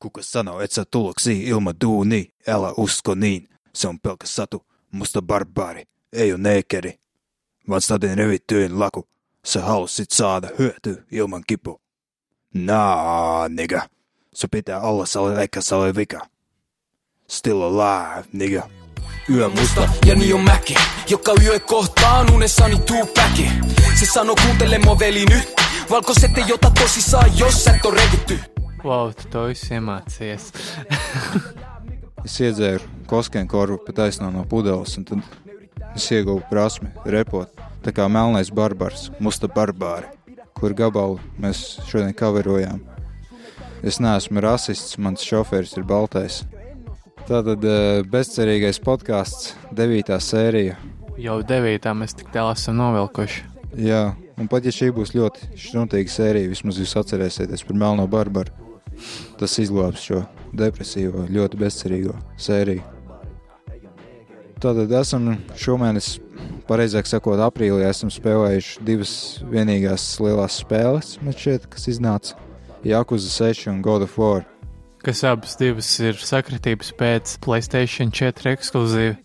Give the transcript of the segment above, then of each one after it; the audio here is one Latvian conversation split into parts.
kuka sanoo, et sä tuloksi ilman duuni, älä usko niin. Se on pelkä satu, musta barbaari, ei oo neekeri. Vaan staden revittyyn laku, sä halusit saada hyötyä ilman kipu. Naa, nigga. Se pitää olla se eikä se vika. Still alive, nigga. Yö musta ja niin on mäki Joka yö kohtaan unessani tuu päki Se sano kuuntele mua veli nyt Valkoiset ei ota tosissaan jos sä et oo revitty Wow, tu to visu iemācījies. Es iedzēru koskēnu korvu pa taisnā no pudeles, un tad es ieguvu prasmi repot. Tā kā melnais barbars, musta barbāri, kur gabalu mēs šodien kaverojām. Es neesmu rasists, mans šoferis ir baltais. Tātad eh, bezcerīgais podkāsts, devītā sērija. Jau devītā mēs tik tālu esam novilkuši. Jā, un pat ja šī būs ļoti šķuntīga sērija, vismaz jūs atcerēsieties par melno barbaru. Tas izglābs šo depresīvo, ļoti bezcerīgo sēriju. Tātad esam šomēnes, pareizāk sakot, aprīlī esam spēlējuši divas vienīgās lielās spēles, šķiet, kas iznāca Jakuza 6 un God of War. Kas abas divas ir sakritības pēc Playstation 4 ekskluzīva.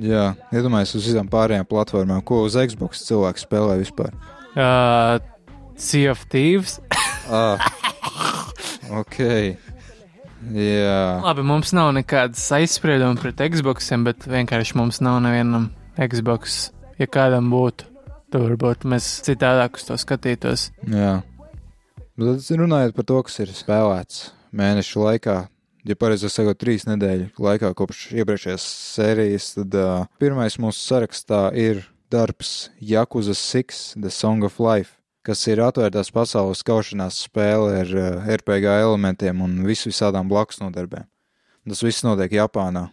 Jā, iedomājieties uz visām pārējām platformām, ko uz Xbox cilvēks spēlē vispār. Uh, sea of Thieves. Ah, ok. Jā, Labi, mums nav nekādas aizsprieduma pret Xboxiem, bet vienkārši mums nav nevienam Xbox. Ja kādam būtu, tad varbūt mēs citādāk uz to skatītos. jā. Bet tad runājot par to, kas ir spēlēts mēnešu laikā, ja pareizāk sakot, trīs nedēļu laikā kopš iepriekšējās sērijas, tad uh, pirmais mūsu sarakstā ir darbs Jakuza 6, The Song of Life, kas ir atvērtās pasaules kaušanās spēle ar uh, RPG elementiem un visu visādām blakus nodarbēm. Tas viss notiek Japānā.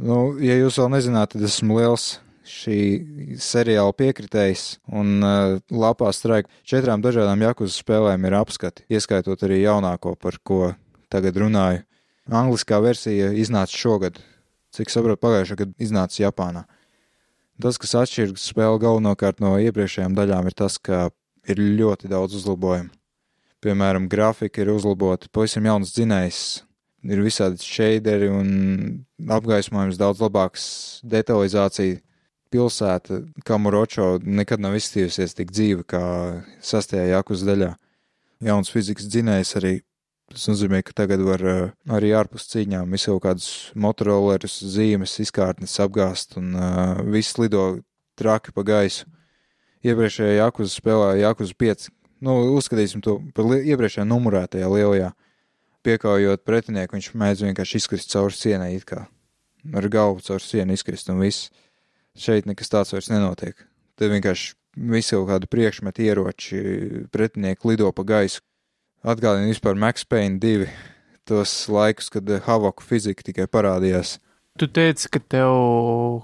Nu, ja jūs vēl nezināt, tad esmu liels šī seriāla piekritējs, un uh, lapā strāika četrām dažādām jakuzu spēlēm ir apskati, ieskaitot arī jaunāko, par ko tagad runāju. Angliskā versija iznāca šogad, cik saprotu, pagājušā gada iznāca Japānā. Tas, kas atšķiras spēli galvenokārt no iepriekšējām daļām, ir tas, ka ir ļoti daudz uzlabojumu. Piemēram, grafika ir uzlabota, pavisam jauns dzinējs, ir visādi šeideri un apgaismojums daudz labāks, detalizācija. Pilsēta Kamuročo nekad nav izstījusies tik dzīva kā sastajā jakus daļā. Jauns fizikas dzinējs arī. Tas nozīmē, ka tagad var uh, arī ārpus cīņām visu kaut kādus motorolerus, zīmes, izkārtnes apgāzt un uh, viss lido traki pa gaisu. Iepriekšējā jakuza spēlē Jakuza 5. Nu, uzskatīsim to par iepriekšējā numurētajā lielajā. Piekaujot pretinieku, viņš mēdz vienkārši izkrist cauri sienai, it kā ar galvu cauri sienu izkrist un viss. Šeit nekas tāds vairs nenotiek. Te vienkārši visi kaut kādi priekšmeti, ieroči, pretinieki lido pa gaisu. Atgādina vispār Max Payne 2, tos laikus, kad Havoku fizika tikai parādījās. Tu teici, ka tev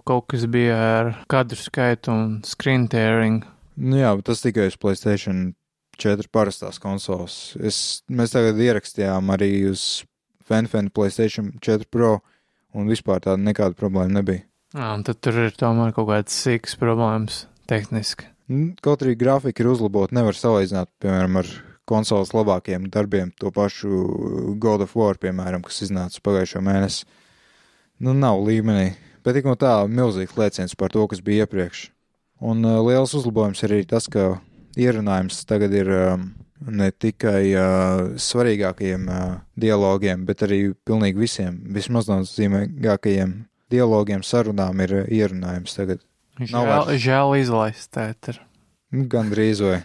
kaut kas bija ar kadru skaitu un screen tearing. Nu jā, tas tikai uz Playstation 4 parastās konsoles. Es, mēs tagad ierakstījām arī uz FanFan Playstation 4 Pro, un vispār tāda nekāda problēma nebija. Jā, un tad tur ir tomēr kaut kādas sīkas problēmas tehniski. Nu, Kaut arī grafika ir uzlabota, nevar salīdzināt, piemēram, ar konsoles labākiem darbiem, to pašu God of War, piemēram, kas iznāca pagājušo mēnesi. Nu, nav līmenī, bet tik no tā milzīgs lēciens par to, kas bija iepriekš. Un uh, liels uzlabojums ir arī tas, ka ierunājums tagad ir um, ne tikai uh, svarīgākajiem uh, dialogiem, bet arī pilnīgi visiem, vismaz nozīmīgākajiem dialogiem, sarunām ir uh, ierunājums tagad. Žēl, vairs. žēl izlaist tētru. Nu, Gan drīz vai.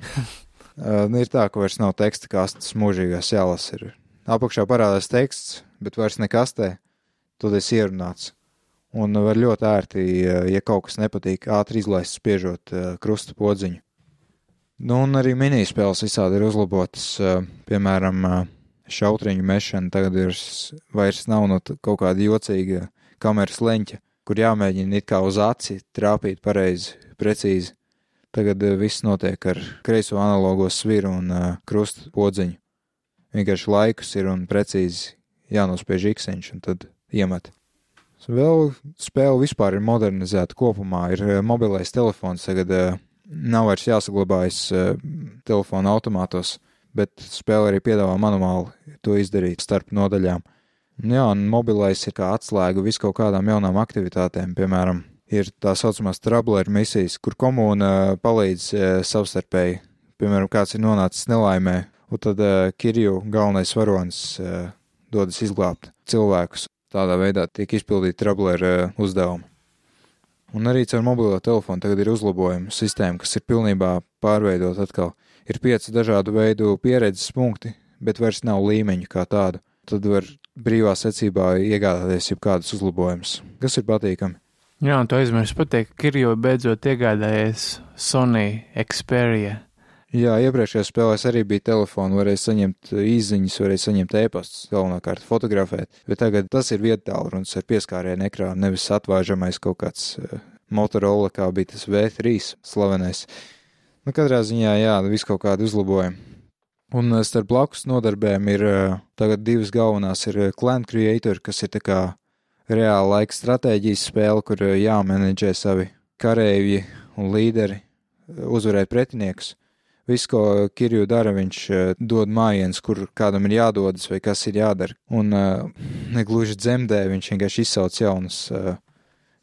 Uh, ir tā, ka vairs nav teksta kastes mūžīgās jālasa. Ir. Apakšā parādās teksts, bet vairs ne kastē. Tad es ierunāts. Un var ļoti ērti, ja kaut kas nepatīk, ātri izlaist, spiežot uh, krusta podziņu. Nu, un arī minispēles visādi ir uzlabotas. uh, Piemēram, uh, šautriņu mešana tagad ir vairs nav no t- kaut kāda jocīga kameras leņķa, kur jāmēģina it kā uz aci trāpīt pareizi, precīzi. Tagad viss notiek ar kreiso analogo sviru un uh, krusta podziņu. Vienkārši laikus ir un precīzi jānospiež ikseņš un tad iemet. Vēl spēle vispār ir modernizēta kopumā. Ir uh, mobilais telefons, tagad uh, nav vairs jāsaglabājas uh, telefona automātos. bet spēle arī piedāvā manuāli to izdarīt starp nodaļām. Jā, un mobilais ir kā atslēga vis kaut kādām jaunām aktivitātēm, piemēram, ir tā saucamās trableru misijas, kur komūna palīdz savstarpēji. Piemēram, kāds ir nonācis nelaimē, un tad Kirju galvenais varonis dodas izglābt cilvēkus. Tādā veidā tiek izpildīti trableru uzdevumi. Un arī caur mobilo telefonu tagad ir uzlabojuma sistēma, kas ir pilnībā pārveidot atkal. Ir pieci dažādu veidu pieredzes punkti, bet vairs nav līmeņu kā tādu. Tad var brīvā secībā iegādāties jebkādus uzlabojumus, kas ir patīkami. Jā, un tu aizmirsti pateikt, ka ir jau beidzot iegādājies Sony Xperia. Jā, iepriekšējās spēlēs arī bija telefoni, varēja saņemt īsiņas, varēja saņemt e-pastus, galvenokārt fotografēt. Bet tagad tas ir vietālrunis ar pieskārienu ekrānu, nevis atvāžamais kaut kāds uh, Motorola, kā bija tas V3 slavenais. Nu, katrā ziņā, jā, viss kaut kādi uzlabojumi. Un uh, starp blakus nodarbēm ir tagad divas galvenās ir Clan Creator, kas ir tā kā reāla laika stratēģijas spēle, kur eh, jāmenedžē savi kareivji un līderi, eh, uzvarēt pretiniekus. Viss, ko Kirju dara, viņš eh, dod mājiens, kur kādam ir jādodas vai kas ir jādara. Un negluži dzemdē, viņš vienkārši izsauc jaunus,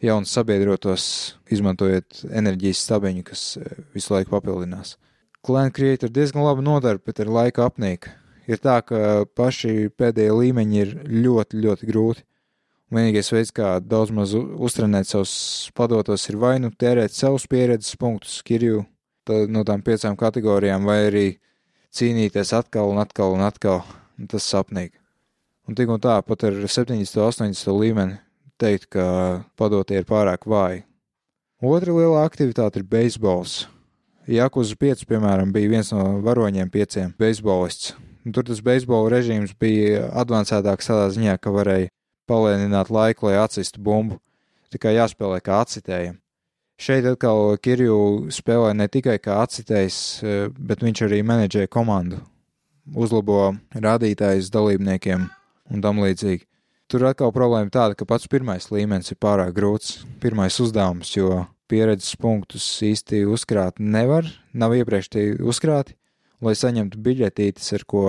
jaunus sabiedrotos, izmantojot enerģijas stabiņu, kas visu laiku papildinās. Clan Creator diezgan labi nodara, bet ar laika apnīk. Ir tā, ka paši pēdējie līmeņi ir ļoti, ļoti grūti. Vienīgais veids, kā daudz maz uztrenēt savus padotos, ir vai nu tērēt savus pieredzes punktus, kirju no tām piecām kategorijām, vai arī cīnīties atkal un atkal un atkal. Un tas sapnīgi. Un tik un tā, pat ar 70. un 80. līmeni teikt, ka padotie ir pārāk vāji. Otra liela aktivitāte ir beisbols. Jakuza 5, piemēram, bija viens no varoņiem pieciem beisbolists. Un tur tas beisbola režīms bija advancētāks tādā ziņā, ka varēja palēnināt laiku, lai atsistu bumbu. Tikai jāspēlē kā acitējam. Šeit atkal Kirju spēlē ne tikai kā acitējs, e, bet viņš arī menedžē komandu, uzlabo rādītājus dalībniekiem un tam līdzīgi. Tur atkal problēma tāda, ka pats pirmais līmenis ir pārāk grūts, pirmais uzdevums, jo pieredzes punktus īsti uzkrāt nevar, nav iepriekš tie uzkrāti, lai saņemtu biļetītes, ar ko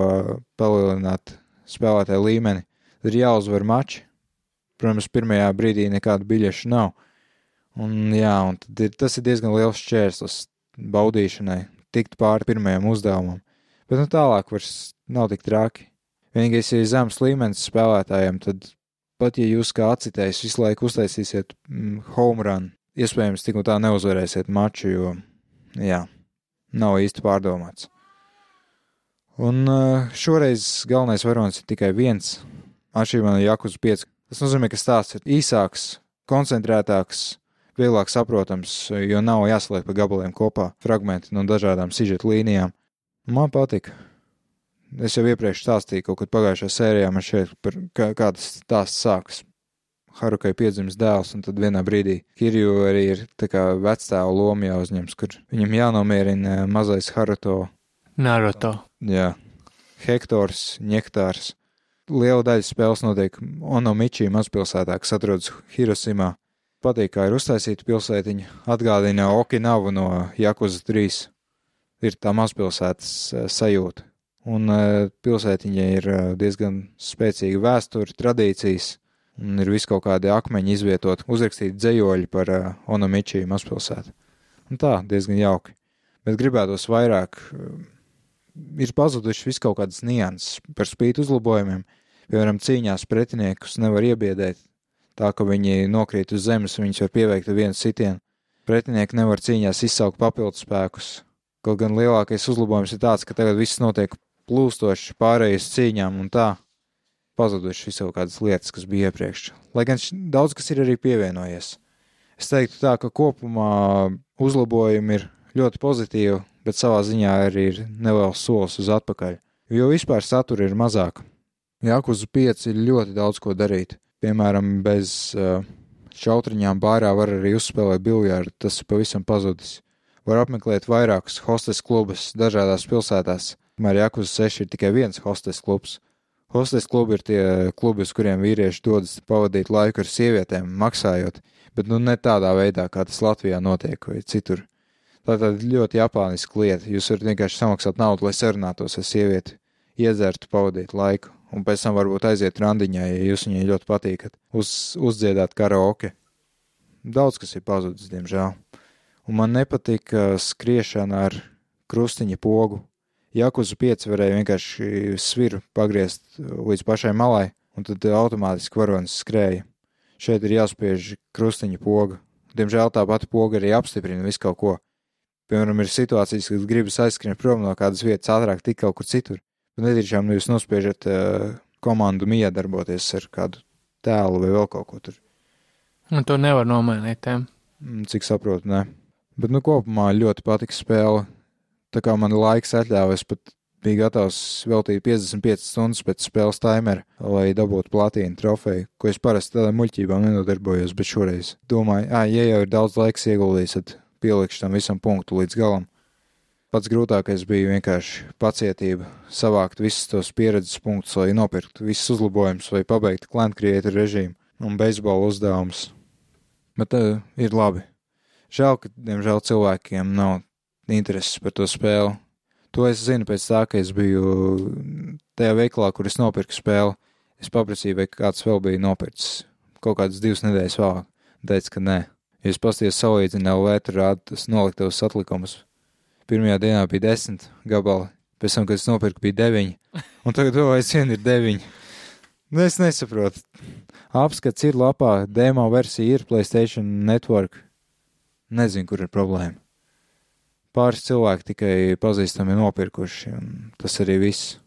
palielināt spēlētāju līmeni. Ir jāuzvar mači, Protams, pirmajā brīdī nekādu biļešu nav. Un, jā, un ir, tas ir diezgan liels šķērslis baudīšanai, tikt pāri pirmajam uzdevumam. Bet nu, tālāk vairs nav tik traki. Vienīgais, ja ir zems līmenis spēlētājiem, tad pat ja jūs kā acitējs visu laiku uztaisīsiet mm, home run, iespējams, tik un tā neuzvarēsiet maču, jo, jā, nav īsti pārdomāts. Un uh, šoreiz galvenais varonis ir tikai viens, atšķirībā no Jakus 5, Tas nozīmē, ka stāsts ir īsāks, koncentrētāks, vieglāk saprotams, jo nav jāsaliek pa gabaliem kopā fragmenti no dažādām sižeta līnijām. Man patika. Es jau iepriekš stāstīju kaut kad pagājušajā sērijā, man šeit par kā, kā tas stāsts sākas. Harukai piedzimis dēls, un tad vienā brīdī Kirju arī ir tā kā vecstāvu lomu jāuzņems, kur viņam jānomierina mazais Haruto. Naruto. Jā, Hektors, Ņektārs liela daļa spēles notiek Onomičī mazpilsētā, kas atrodas Hirosimā. Patīk, kā ir uztaisīta pilsētiņa, atgādina Okinavu no Jakuza 3. Ir tā mazpilsētas eh, sajūta. Un eh, pilsētiņa ir eh, diezgan spēcīga vēsture, tradīcijas, un ir vis kaut kādi akmeņi izvietot, uzrakstīti dzējoļi par Onomičī mazpilsētu. Un tā, diezgan jauki. Bet gribētos vairāk ir pazuduši vis kaut kādas nianses par spīti uzlabojumiem. Piemēram, cīņās pretiniekus nevar iebiedēt, tā ka viņi nokrīt uz zemes, viņus var pieveikt ar vienu sitienu. Pretinieki nevar cīņās izsaukt papildus spēkus. Kaut gan lielākais uzlabojums ir tāds, ka tagad viss notiek plūstoši pārējais cīņām un tā pazuduši visu kādas lietas, kas bija iepriekš. Lai gan daudz kas ir arī pievienojies. Es teiktu tā, ka kopumā uzlabojumi ir ļoti pozitīvi, bet savā ziņā arī ir neliels solis uz atpakaļ, jo vispār satura ir mazāk. Jākuzu 5 ir ļoti daudz ko darīt. Piemēram, bez uh, šautriņām bārā var arī uzspēlēt biljārdu, tas ir pavisam pazudis. Var apmeklēt vairākus hostes klubus dažādās pilsētās, kamēr Jākuzu 6 ir tikai viens hostes klubs. Hostes klubi ir tie klubi, uz kuriem vīrieši dodas pavadīt laiku ar sievietēm, maksājot, bet nu ne tādā veidā, kā tas Latvijā notiek vai citur. Tā ir ļoti japāniska lieta. Jūs varat vienkārši samaksāt naudu, lai sarunātos ar sievieti, iedzertu, pavadītu laiku, un pēc tam varbūt aiziet randiņā, ja jūs viņai ļoti patīkat, uz, uzdziedāt karaoke. Daudz kas ir pazudis, diemžēl. Un man nepatika skriešana ar krustiņa pogu. Jakuzu 5 varēja vienkārši sviru pagriezt līdz pašai malai, un tad automātiski varonis skrēja. Šeit ir jāspiež krustiņa poga. Diemžēl tā pati poga arī apstiprina visu kaut ko. Piemēram, ir situācijas, kad gribas aizskrien prom no kādas vietas ātrāk, tik kaut kur citur. Bet netīšām nu jūs nospiežat uh, komandu miedarboties ar kādu tēlu vai vēl kaut ko tur. Un to nevar nomainīt. Tiem. Mm, Cik saprotu, nē. Bet, nu, kopumā ļoti patika spēle. Tā kā man laiks atļāva, es pat biju gatavs veltīt 55 stundas pēc spēles timera, lai dabūtu platīnu trofeju, ko es parasti tādā muļķībā nenodarbojos, bet šoreiz domāju, ah, ja jau ir daudz laiks ieguldījis, tad pielikšu tam visam punktu līdz galam. Pats grūtākais bija vienkārši pacietība, savākt visus tos pieredzes punktus, lai nopirktu visus uzlabojumus vai pabeigtu klientu režīmu un beisbola uzdevumus. Bet uh, ir labi. Žēl, ka, diemžēl, cilvēkiem nav intereses par to spēli. To es zinu pēc tā, ka es biju tajā veikalā, kur es nopirku spēli. Es paprasīju, vai kāds vēl bija nopircis kaut kādas divas nedēļas vēlāk. Teica, ka nē. Ja es pasties salīdzinu LV, tur rāda tas noliktavas atlikumus. Pirmajā dienā bija desmit gabali, pēc tam, kad es nopirku, bija deviņi, un tagad vēl aizvien ir deviņi. Nu, es nesaprotu. Apskats ir lapā, demo versija ir Playstation Network. Nezinu, kur ir problēma pāris cilvēki tikai pazīstami nopirkuši, un tas arī viss.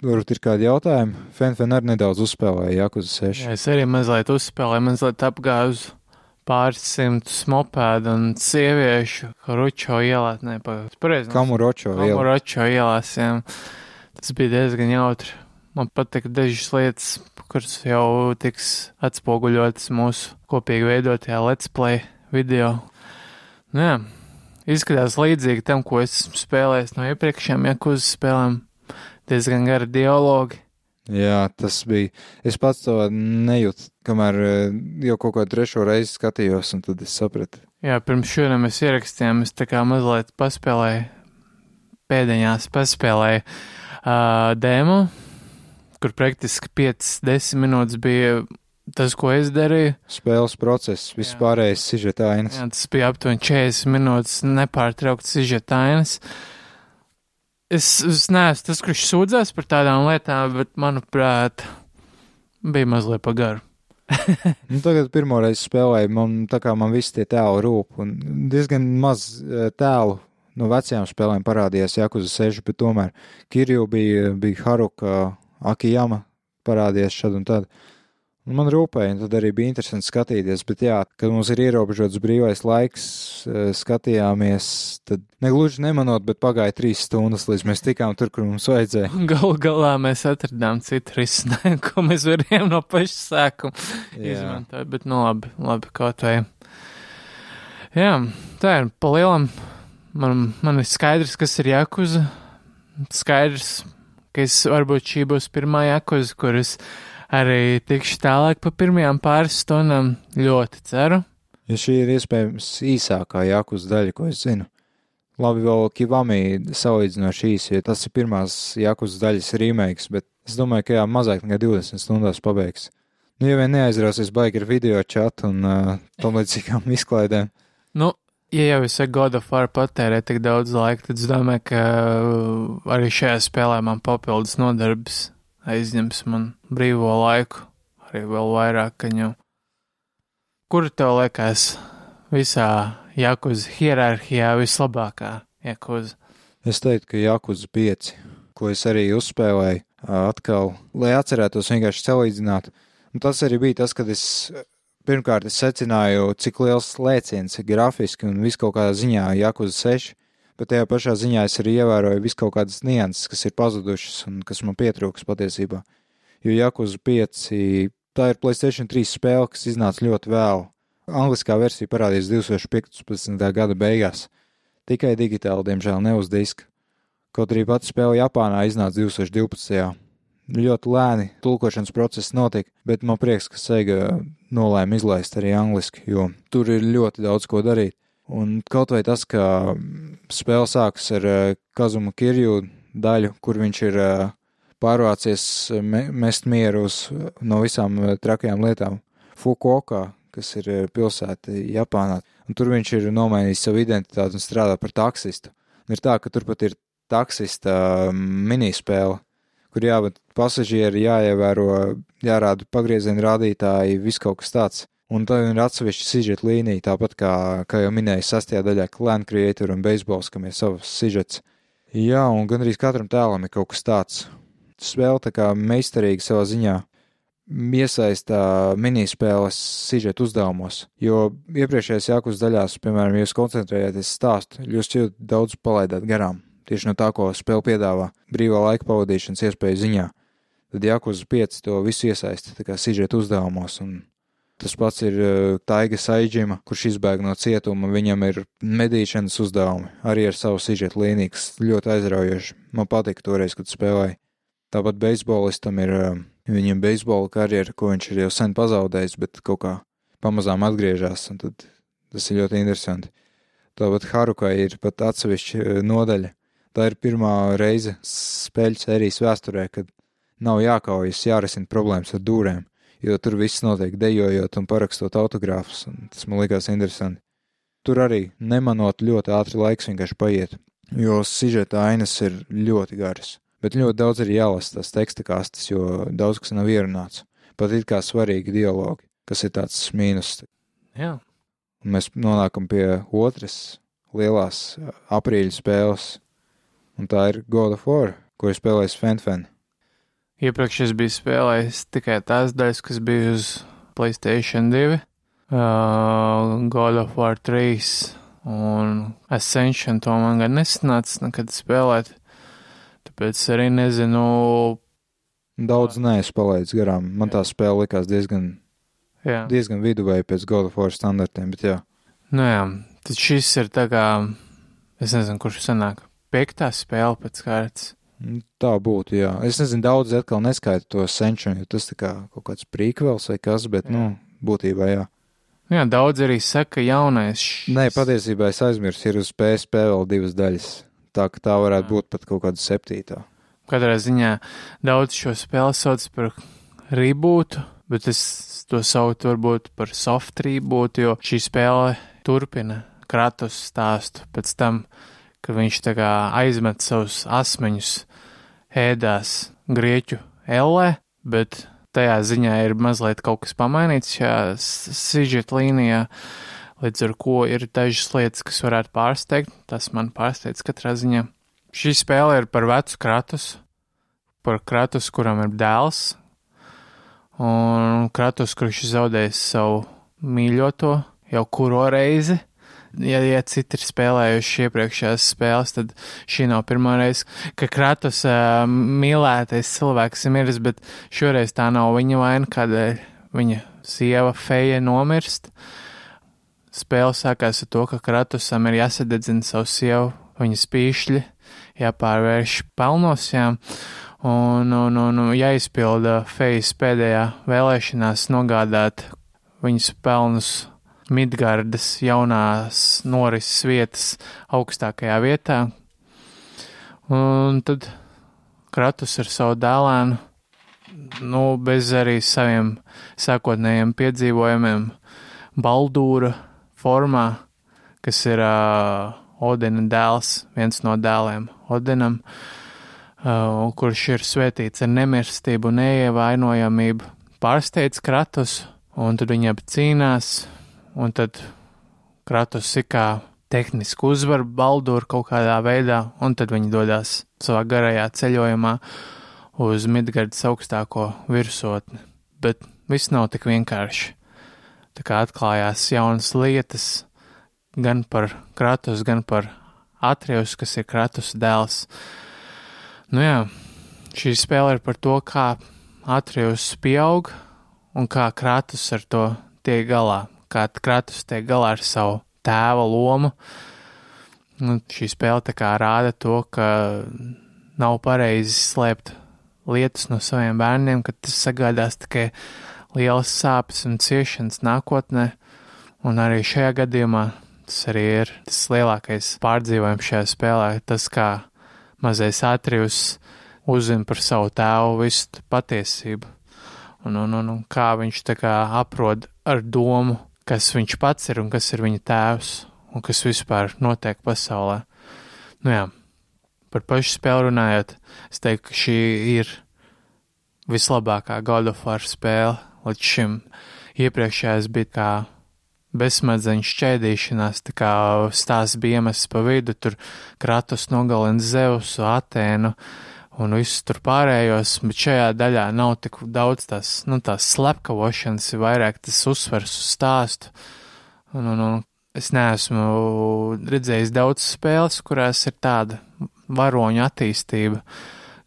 Varbūt ir kādi jautājumi. Fenfen arī nedaudz uzspēlēja Jakuza 6. Jā, es arī mazliet uzspēlēju, mazliet apgāju uz pāris simtus mopēdu un sieviešu Ručo ielās, ne, pareizi. Kamuročo ielā. Kamuročo ielās, jā. Tas bija diezgan jautri. Man patika dažas lietas, kuras jau tiks atspoguļotas mūsu kopīgi veidotajā Let's Play video. Nu, jā, izskatās līdzīgi tam, ko es spēlēju no iepriekšējām Jakuza spēlēm. Diezgan gari dialogi. Jā, tas bija. Es pats to nejūtu, kamēr eh, jau kaut kādu trešo reizi skatījos, un tad es sapratu. Jā, pirms šodien mēs ierakstījām, es tā kā mazliet paspēlēju, pēdiņās paspēlēju uh, dēmu, kur praktiski 5-10 minūtes bija tas, ko es darīju. Spēles process, vispārējais sižetainas. Jā, tas bija aptuveni 40 minūtes nepārtraukts sižetainas. Es, es neesmu tas, kurš sūdzās par tādām lietām, bet, manuprāt, bija mazliet pagaru. Nu, tagad pirmo reizi spēlēju, man man visi tie tēli rūp, diezgan maz tēlu no vecajām spēlēm parādījās Jakuza 6, bet tomēr Kirju bija, bija Haruka, Akijama parādījās šad un tad. Uh, Man rūpēja, un tad arī bija interesanti skatīties, bet jā, kad mums ir ierobežots brīvais laiks, eh, skatījāmies, tad negluži nemanot, bet pagāja trīs stundas, līdz mēs tikām tur, kur mums vajadzēja. Galu galā mēs atradām citu risinājumu, ko mēs varējām no paša sākuma izmantot, bet nu labi, labi, kaut vai. Jā, tā ir pa lielam. Man, man ir skaidrs, kas ir jākuza. Skaidrs, ka es varbūt šī būs pirmā jākuza, kuras. Es arī tikšu tālāk pa pirmajām pāris stundām. Ļoti ceru. Ja šī ir iespējams īsākā jākus daļa, ko es zinu. Labi, vēl Kivami salīdzinoši īsi, jo tas ir pirmās jākus daļas remakes, bet es domāju, ka jā, mazāk nekā 20 stundās pabeigs. Nu, ja vien neaizrausies baigi ar video čatu un uh, tam līdzīgām izklaidēm. Nu, ja jau es ar God of War patērēju tik daudz laika, tad es domāju, ka arī šajā spēlē man papildus nodarbs aizņems man brīvo laiku, arī vēl vairāk, ka jau. Kur tev liekas visā Jakuza hierarhijā vislabākā Jakuza? Es teiktu, ka Jakuza 5, ko es arī uzspēlēju atkal, lai atcerētos vienkārši salīdzināt. Un tas arī bija tas, kad es pirmkārt es secināju, cik liels lēciens grafiski un viss kaut kādā ziņā Jakuza 6 bet tajā pašā ziņā es arī ievēroju visu kaut kādas nianses, kas ir pazudušas un kas man pietrūks patiesībā. Jo Jakuza 5, tā ir Playstation 3 spēle, kas iznāca ļoti vēlu. Angliskā versija parādījās 2015. gada beigās, tikai digitāli, diemžēl, ne uz diska. Kaut arī pati spēle Japānā iznāca 2012. Ļoti lēni tulkošanas process notika, bet man prieks, ka Sega nolēma izlaist arī angliski, jo tur ir ļoti daudz ko darīt. Un kaut vai tas, ka spēle sākas ar uh, Kazuma Kirju daļu, kur viņš ir uh, pārvācies me, mest mieru uz no visām trakajām lietām. Fukuoka, kas ir pilsēta Japānā, un tur viņš ir nomainījis savu identitāti un strādā par taksistu. Un ir tā, ka tur pat ir taksista minispēle, kur jābūt pasažieri, jāievēro, jārāda pagrieziena rādītāji, viss kaut kas tāds. Un tā ir atsevišķa sižeta līnija, tāpat kā, kā jau minēju, sastajā daļā Clan Creator un Baseballs, kam ir savs sižets. Jā, un gandrīz katram tēlam ir kaut kas tāds. Spēle tā kā meistarīga savā ziņā iesaistā minispēles sižeta uzdevumos, jo iepriekšējās jākus daļās, piemēram, jūs koncentrējaties stāstu, jūs ļoti daudz palaidāt garām. Tieši no tā, ko spēle piedāvā brīvā laika pavadīšanas iespēju ziņā. Tad jākus 5 to visu iesaista tā kā sižeta uzdevumos, un Tas pats ir uh, Taiga Saidžima, kurš izbēg no cietuma. Viņam ir medīšanas uzdevumi, arī ar savu sižetu līniju, kas ļoti aizraujoši. Man patika toreiz, kad spēlēju. Tāpat beisbolistam ir uh, viņam beisbola karjera, ko viņš ir jau sen pazaudējis, bet kaut kā pamazām atgriežas, tas ir ļoti interesanti. Tāpat Harukai ir pat atsevišķa uh, nodaļa. Tā ir pirmā reize spēļu sērijas vēsturē, kad nav jākaujas, jārisina problēmas ar dūrēm jo tur viss notiek dejojot un parakstot autogrāfus, un tas man likās interesanti. Tur arī nemanot ļoti ātri laiks vienkārši paiet, jo sižeta ainas ir ļoti garas, bet ļoti daudz ir jālasa tās teksta kastes, jo daudz kas nav ierunāts. Pat it kā svarīgi dialogi, kas ir tāds mīnus. Jā. Un mēs nonākam pie otras lielās aprīļa spēles, un tā ir God of War, ko ir spēlējis Fenfen. Iepriekš es biju spēlējis tikai tās daļas, kas bija uz Playstation 2, uh, God of War 3 un Ascension. To man gan nesanāca nekad spēlēt, tāpēc arī nezinu. Daudz neesmu palaidis garām. Man tā spēle likās diezgan, Jā. diezgan viduvēja pēc God of War standartiem, bet jā. Nu jā, tad šis ir tā kā, es nezinu, kurš sanāk, piektā spēle pēc kārtas. Tā būtu, jā. Es nezinu, daudz atkal neskaita to senču, jo tas tā kā kaut kāds prīkvels vai kas, bet, jā. nu, būtībā, jā. Jā, daudz arī saka jaunais. Šis... Nē, patiesībā es aizmirsu, ir uz PSP vēl divas daļas. Tā ka tā varētu jā. būt pat kaut kāda septītā. Katrā ziņā daudz šo spēli sauc par rebootu, bet es to saucu varbūt par soft rebootu, jo šī spēle turpina kratus stāstu pēc tam, ka viņš tā kā aizmet savus asmeņus ēdās grieķu ellē, bet tajā ziņā ir mazliet kaut kas pamainīts šajā sižeta līnijā, līdz ar ko ir dažas lietas, kas varētu pārsteigt. Tas man pārsteidz katrā ziņā. Šī spēle ir par vecu kratus, par kratus, kuram ir dēls, un kratus, kurš zaudējis savu mīļoto jau kuro reizi ja, ja citi ir spēlējuši iepriekšējās spēles, tad šī nav pirmā reize, ka Kratos uh, mīlētais cilvēks ir miris, bet šoreiz tā nav viņa vaina, kad viņa sieva Feja nomirst. Spēle sākās ar to, ka Kratosam ir jāsadedzina savu sievu, viņas pīšļi, jāpārvērš pelnosjām. Un, un, un jāizpilda Fejas pēdējā vēlēšanās nogādāt viņas pelnus Midgardas jaunās norises vietas augstākajā vietā. Un tad Kratus ar savu dēlēnu, nu, bez arī saviem sākotnējiem piedzīvojumiem, Baldūra formā, kas ir uh, Odina dēls, viens no dēliem Odinam, uh, kurš ir svētīts ar nemirstību un neievainojamību, pārsteidz Kratus, un tad viņi abi cīnās, un tad Kratos ikā tehniski uzvar Balduru kaut kādā veidā, un tad viņi dodas savā garajā ceļojumā uz Midgardas augstāko virsotni. Bet viss nav tik vienkārši. Tā kā atklājās jaunas lietas gan par Kratos, gan par Atrius, kas ir Kratos dēls. Nu jā, šī spēle ir par to, kā Atrius pieaug un kā Kratos ar to tiek galā, kā Kratos tiek galā ar savu tēva lomu. Nu, šī spēle tā kā rāda to, ka nav pareizi slēpt lietas no saviem bērniem, ka tas sagādās tikai lielas sāpes un ciešanas nākotnē, un arī šajā gadījumā tas arī ir tas lielākais pārdzīvojums šajā spēlē. Tas, kā mazais Atrijus uzzina par savu tēvu visu patiesību. Un, un, un, un kā viņš tā kā aprod ar domu, kas viņš pats ir un kas ir viņa tēvs un kas vispār notiek pasaulē. Nu jā, par pašu spēli runājot, es teiktu, ka šī ir vislabākā God of War spēle līdz šim. Iepriekšējais bija kā bezsmadzeņu šķēdīšanās, tā kā stāsts bija iemests pa vidu, tur Kratos nogalina Zeusu, Atēnu un visus tur pārējos, bet šajā daļā nav tik daudz tās, nu, tās slepkavošanas, ir vairāk tas uzsvers uz stāstu. Un, un, un es neesmu redzējis daudz spēles, kurās ir tāda varoņa attīstība,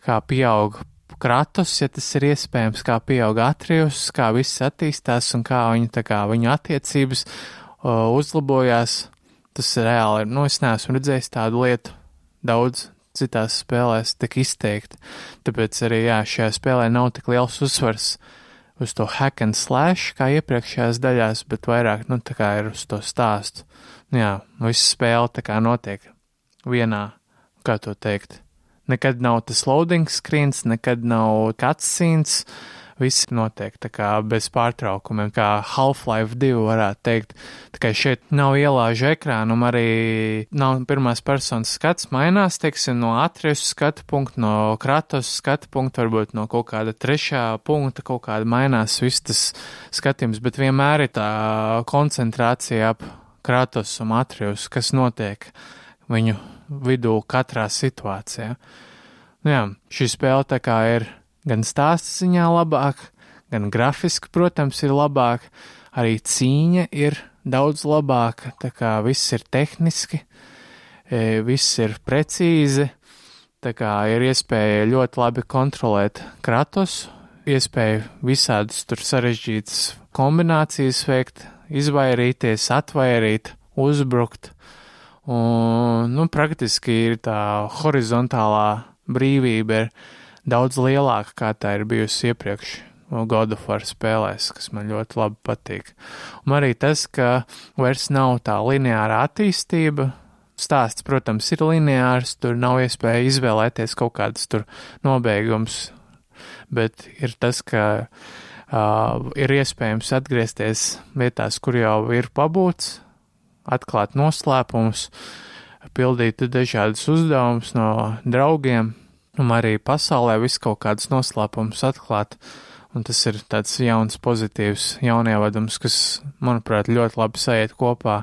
kā pieaug kratus, ja tas ir iespējams, kā pieaug atrijus, kā viss attīstās un kā viņu, kā viņu attiecības uh, uzlabojās. Tas reāli ir, nu, es neesmu redzējis tādu lietu daudz citās spēlēs tik izteikti. Tāpēc arī, jā, šajā spēlē nav tik liels uzsvars uz to hack and slash kā iepriekšējās daļās, bet vairāk, nu, ir uz to stāstu. Nu, jā, visa spēle tā kā notiek vienā, kā to teikt. Nekad nav tas loading screens, nekad nav cutscenes, viss notiek tā kā bez pārtraukumiem, kā Half-Life 2 varētu teikt. Kā šeit nav ielāžu ekrānu, arī nav pirmās personas skats, mainās, teiksim, no atriesu skatu punktu, no kratos skatu punktu, varbūt no kaut kāda trešā punkta, kaut kāda mainās viss tas skatījums, bet vienmēr ir tā koncentrācija ap kratos un atrius, kas notiek viņu vidū katrā situācijā. Nu jā, šī spēle tā kā ir gan stāsta ziņā labāk, gan grafiski, protams, ir labāk, arī cīņa ir daudz labāka, tā kā viss ir tehniski, e, viss ir precīzi, tā kā ir iespēja ļoti labi kontrolēt kratos, iespēja visādas tur sarežģītas kombinācijas veikt, izvairīties, atvairīt, uzbrukt, un, nu, praktiski ir tā horizontālā brīvība ir daudz lielāka, kā tā ir bijusi iepriekš. God of War spēlēs, kas man ļoti labi patīk. Un arī tas, ka vairs nav tā lineāra attīstība. Stāsts, protams, ir lineārs, tur nav iespēja izvēlēties kaut kādus tur nobeigums, bet ir tas, ka uh, ir iespējams atgriezties vietās, kur jau ir pabūts, atklāt noslēpumus, pildīt dažādus uzdevumus no draugiem, un arī pasaulē viss kaut kādas noslēpumus atklāt. Un tas ir tāds jauns, pozitīvs jaunievadums, kas, manuprāt, ļoti labi sajiet kopā.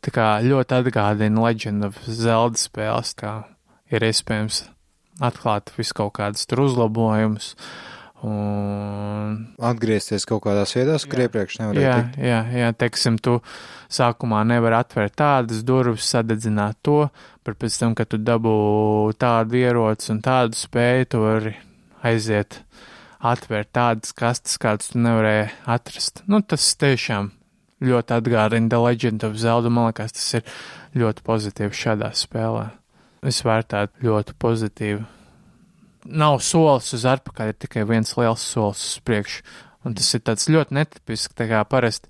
Tā kā ļoti atgādina Legend of Zelda spēles, kā ir iespējams atklāt visu kaut kādus tur uzlabojumus. Un... Atgriezties kaut kādās vietās, kur iepriekš nevarēja jā, tikt. jā, jā, teiksim, tu sākumā nevar atvērt tādas durvis, sadedzināt to, bet pēc tam, kad tu dabū tādu ieroci un tādu spēju, tu vari aiziet, atvērt tādas kastes, kādas tu nevarēji atrast. Nu, tas tiešām ļoti atgādina The Legend of Zelda, man liekas, tas ir ļoti pozitīvi šādā spēlē. Es vērtētu ļoti pozitīvi. Nav solis uz atpakaļ, ir tikai viens liels solis uz priekšu. Un tas ir tāds ļoti netipisks, tā kā parasti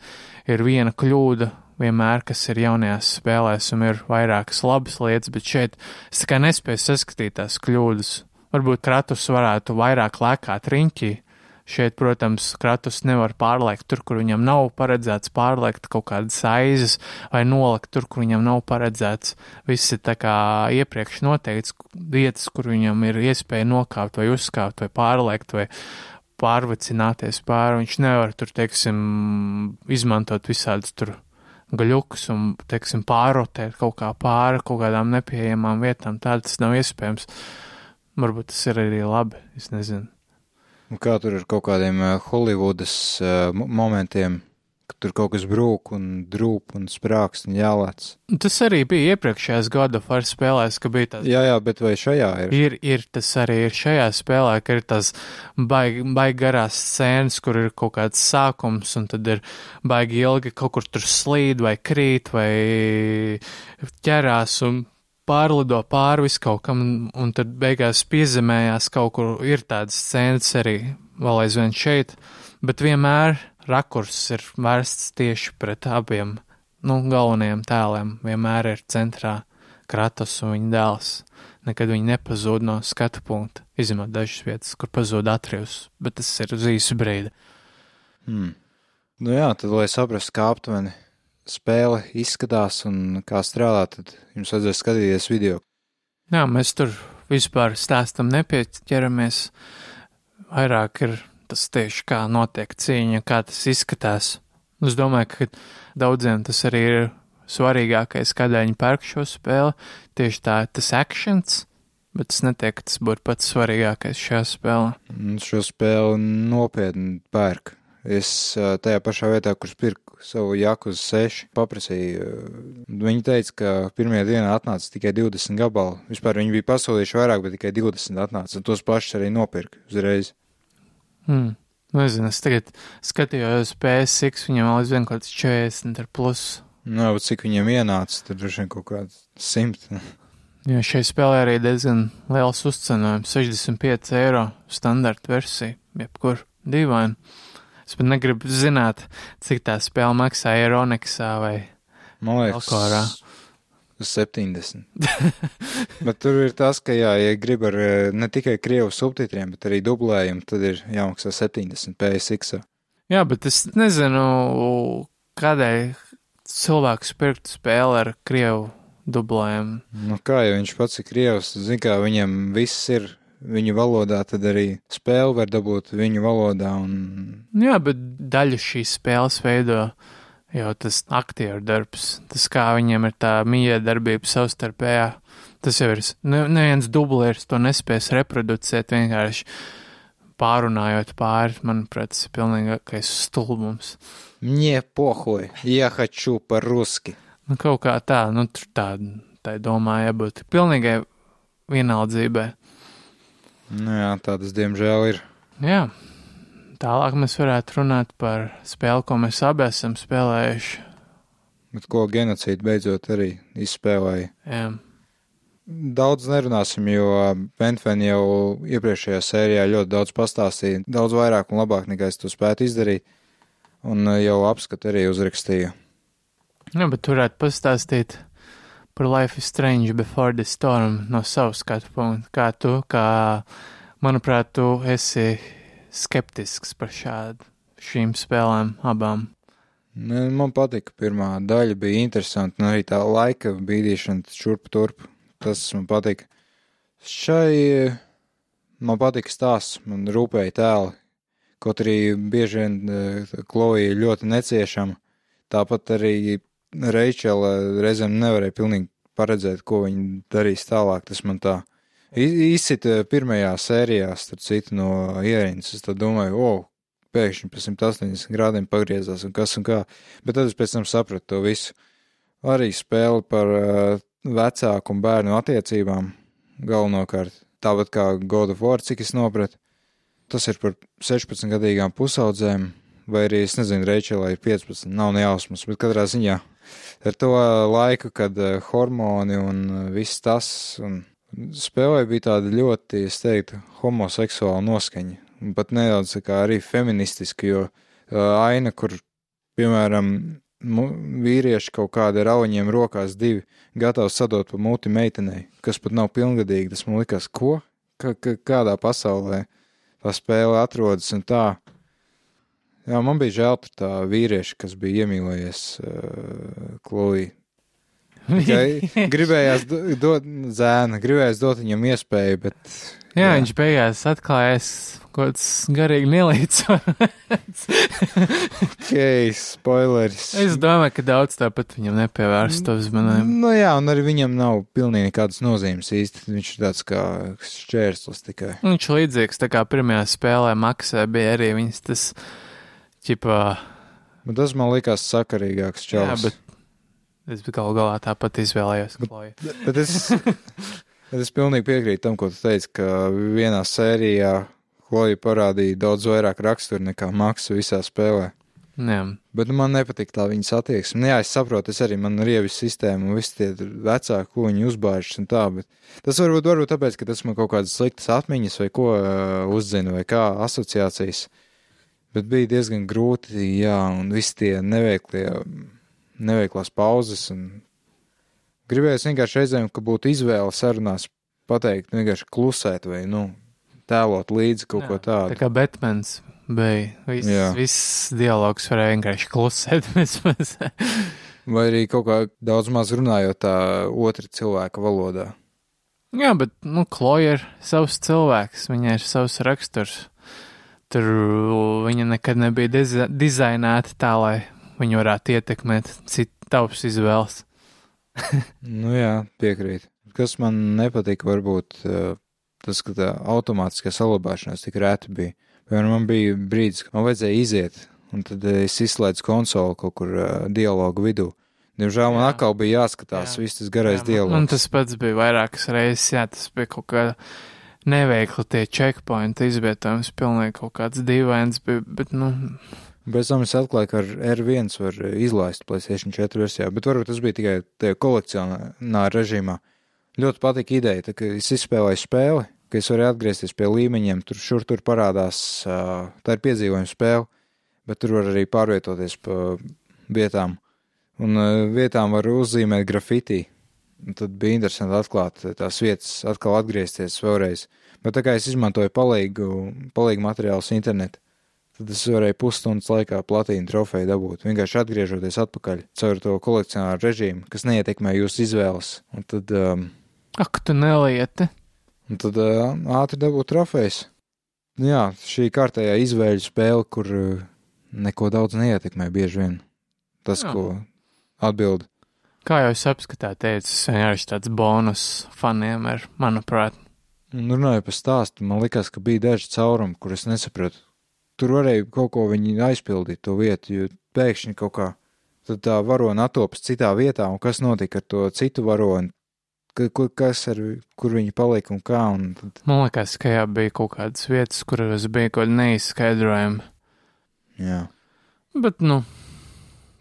ir viena kļūda vienmēr, kas ir jaunajās spēlēs, un ir vairākas labas lietas, bet šeit es kā nespēju saskatīt tās kļūdas. Varbūt Kratus varētu vairāk lēkāt riņķī. Šeit, protams, Kratus nevar pārliekt tur, kur viņam nav paredzēts pārliekt kaut kādas aizes, vai nolikt tur, kur viņam nav paredzēts. Viss ir tā kā iepriekš noteikts vietas, kur viņam ir iespēja nokāpt vai uzkāpt vai pārliekt vai pārvicināties pāri. Viņš nevar tur, teiksim, izmantot visādus tur gaļukus un, teiksim, pārrotēt kaut kā pāri kaut kādām nepieejamām vietām. Tā tas nav iespējams. Varbūt tas ir arī labi, es nezinu. Un Kā tur ar kaut kādiem uh, Holivudas uh, mo- momentiem, ka tur kaut kas brūk un drūp un sprākst un jālēc. Tas arī bija iepriekšējās gada ar spēlēs, ka bija tāds. Jā, jā, bet vai šajā ir? Ir, ir tas arī ir šajā spēlē, ka ir tas baigi, baigi garās scēnas, kur ir kaut kāds sākums, un tad ir baigi ilgi kaut kur tur slīd vai krīt vai ķerās un pārlido pāri vis kaut kam, un tad beigās piezemējās kaut kur. Ir tādas scēnas arī vēl aizvien šeit, bet vienmēr rakurs ir vērsts tieši pret abiem nu, galvenajiem tēliem vienmēr ir centrā Kratos un viņa dēls. Nekad viņi nepazūd no skatu punkta, izņemot dažas vietas, kur pazūd Atrijus, bet tas ir uz īsu brīdi. Hmm. Nu jā, tad, lai saprastu, kā aptuveni spēle izskatās un kā strādā, tad jums vajadzēs skatīties video. Jā, mēs tur vispār stāstam nepieķeramies. Vairāk ir tas tieši kā notiek cīņa, kā tas izskatās. Es domāju, ka daudziem tas arī ir svarīgākais, kādēļ viņi pērk šo spēli. Tieši tā, tas akcents, bet es neteiktu, ka tas būtu pats svarīgākais šajā spēlē. Šo spēli nopietni pērk. Es tajā pašā vietā, kur pirku savu jaku uz 6, paprasīju. Viņi teica, ka pirmajā dienā atnāca tikai 20 gabali. Vispār viņi bija pasūtījuši vairāk, bet tikai 20 atnāca. Un tos pašus arī nopirka uzreiz. Hmm. Nezinu, es tagad skatījos PSX, viņam vēl aizvien kaut kāds 40 ar plusu. Nu, bet cik viņiem ienāca, tad droši vien kaut kāds 100. Jo šai spēlē arī diezgan liels uzcenojums - 65 eiro standarta versija, jebkur dīvaini. Es pat negribu zināt, cik tā spēle maksā Eironeksā vai Man Alkorā. liekas, uz 70. bet tur ir tas, ka, jā, ja grib ar eh, ne tikai krievu subtitriem, bet arī dublējumu, tad ir jāmaksā 70 PSX. Jā, bet es nezinu, kādēļ cilvēks pirktu spēli ar krievu dublējumu. Nu, kā jau viņš pats ir krievs, zina, kā viņam viss ir viņu valodā, tad arī spēli var dabūt viņu valodā. Un... Jā, bet daļu šīs spēles veido jau tas aktieru darbs, tas kā viņiem ir tā miedarbība savstarpējā. Tas jau ir, ne, neviens dublieris to nespēs reproducēt vienkārši pārunājot pāri, manuprāt, tas ir pilnīgais stulbums. Nie pohoj, ja haču par ruski. Nu, kaut kā tā, nu, tā, tā domā jābūt pilnīgai vienaldzībai. Nu, jā, tādas diemžēl ir. Jā, tālāk mēs varētu runāt par spēli, ko mēs abi esam spēlējuši. Bet ko genocīdu beidzot arī izspēlēja. Jā, Daudz nerunāsim, jo Bentfen jau iepriekšējā sērijā ļoti daudz pastāstīja, daudz vairāk un labāk nekā es to spētu izdarīt, un jau apskatu arī uzrakstīju. Jā, bet tur varētu pastāstīt par Life is Strange Before the Storm no savas skatu punkta. Kā tu, kā, manuprāt, tu esi skeptisks par šādu šīm spēlēm abām. Nu, Man patika pirmā daļa, bija interesanti, un arī tā laika bīdīšana šurp turp. Tas man patika. Šai eh, man patika stāsts, man rūpēja tēli, kaut arī bieži vien eh, Kloja ir ļoti neciešama. Tāpat arī Reičela reizēm nevarēja pilnīgi paredzēt, ko viņa darīs tālāk. Tas man tā izsita pirmajā sērijā, starp citu, no ierīnas. Es domāju, o, pēkšņi pa 180 grādiem pagriezās un kas un kā. Bet tad es pēc tam sapratu to visu. Arī spēle par uh, vecāku un bērnu attiecībām galvenokārt. Tāpat kā God of War, cik es nopratu. Tas ir par 16-gadīgām pusaudzēm, vai arī es nezinu, Reičelai ir 15, nav nejausmas, bet katrā ziņā ar to laiku, kad uh, hormoni un uh, viss tas, un spēlē bija tāda ļoti, es teiktu, homoseksuāla noskaņa, pat nedaudz arī feministiska, jo uh, aina, kur, piemēram, vīrieši kaut kādi ar auņiem rokās divi gatavi sadot pa muti meitenei, kas pat nav pilngadīgi, tas man likās, ko? Ka, kādā pasaulē tā spēle atrodas un tā. Jā, man bija žēl par tā vīrieša, kas bija iemīlējies uh, Kloju. Tikai gribējās do- dot zēnu, gribējās dot viņam iespēju, bet. Jā, jā. viņš beigās atklājās kaut kāds garīgi nelīdzsvarots. Ok, spoileris. es domāju, ka daudz tāpat viņam nepievērst to uzmanību. Nu jā, un arī viņam nav pilnīgi nekādas nozīmes īsti. Viņš ir tāds kā šķērslis tikai. Viņš līdzīgs tā kā pirmajā spēlē Maksā bija arī viņas tas, ķipā, Bet tas man likās sakarīgāks jā, čels. bet es galu galā tāpat izvēlējos Kloju. Bet es, bet es pilnīgi piekrītu tam, ko tu teici, ka vienā sērijā Kloja parādīja daudz vairāk raksturu nekā Maksa visā spēlē. Jā, Bet man nepatīk tā viņas attieksme. Nu, Jā, es saprotu, es arī man ir ievis sistēma un visi tie vecāki, ko viņi uzbāžas un tā, bet tas varbūt, varbūt tāpēc, ka tas man kaut kādas sliktas atmiņas vai ko uh, uzzina vai kā asociācijas. Bet bija diezgan grūti, jā, un visi tie neveiklie neveiklās pauzes. Un... Gribējās vienkārši reizēm, ka būtu izvēle sarunās pateikt, vienkārši klusēt vai, nu, tēlot līdzi kaut Jā, ko Tā tādu. kā Batmans bija. Viss, Jā. viss dialogs varēja vienkārši klusēt. vismaz. Vai arī kaut kā daudz maz runājot tā otra cilvēka valodā. Jā, bet, nu, Kloja ir savs cilvēks, viņai ir savs raksturs. Tur viņa nekad nebija diza dizainēta tā, lai viņu varētu ietekmēt citu tavs izvēles. Nu jā, piekrīt. Kas man nepatika, varbūt eh, tas, ka tā automātiskā salabāšanās tik rēta bija. Piemēram, man bija brīdis, kad man vajadzēja iziet, un tad es izslēdzu konsoli kaut kur uh, dialogu vidū. Diemžēl man Jā. atkal bija jāskatās Jā. viss tas garais Jā, man- dialogs. Man tas pats bija vairākas reizes, jā, tas bija kaut kā neveikli tie checkpointi izvietojums, pilnīgi kaut kāds dīvains bija, bet, nu, Bez tam es atklāju, ka ar R1 var izlaist PlayStation 4 versijā, bet varbūt tas bija tikai tajā kolekcionārā režīmā. Ļoti patika ideja, tā, ka es izspēlēju spēli, ka es varu atgriezties pie līmeņiem, tur šur tur parādās, tā ir piedzīvojuma spēle, bet tur var arī pārvietoties pa vietām. Un vietām var uzzīmēt grafiti. Un tad bija interesanti atklāt tās vietas, atkal atgriezties vēlreiz. Bet tā kā es izmantoju palīgu, palīgu materiālus internetu, tad es varēju pusstundas laikā platīnu trofeju dabūt. Vienkārši atgriežoties atpakaļ caur to kolekcionāru režīmu, kas neietekmē jūsu izvēles. Un tad, um, ak, tu nelieti. un tad uh, ātri dabūt trofejas. Nu Jā, šī kārtējā izvēļu spēle, kur uh, neko daudz neietekmē bieži vien. Tas, Jā. ko atbild. Kā jau es apskatā teicu, tas vienkārši tāds bonus faniem ir, manuprāt. Un runāju par stāstu, man likās, ka bija daži caurumi, kurus nesapratu. Tur varēja kaut ko viņi aizpildīt to vietu, jo pēkšņi kaut kā tad tā varona atopas citā vietā, un kas notika ar to citu varoni, ka, kur, kas ar, kur viņi palika un kā, un tad, Man liekas, ka jā, bija kaut kādas vietas, kuras bija kaut kāda neizskaidrojuma. jā. Bet, nu,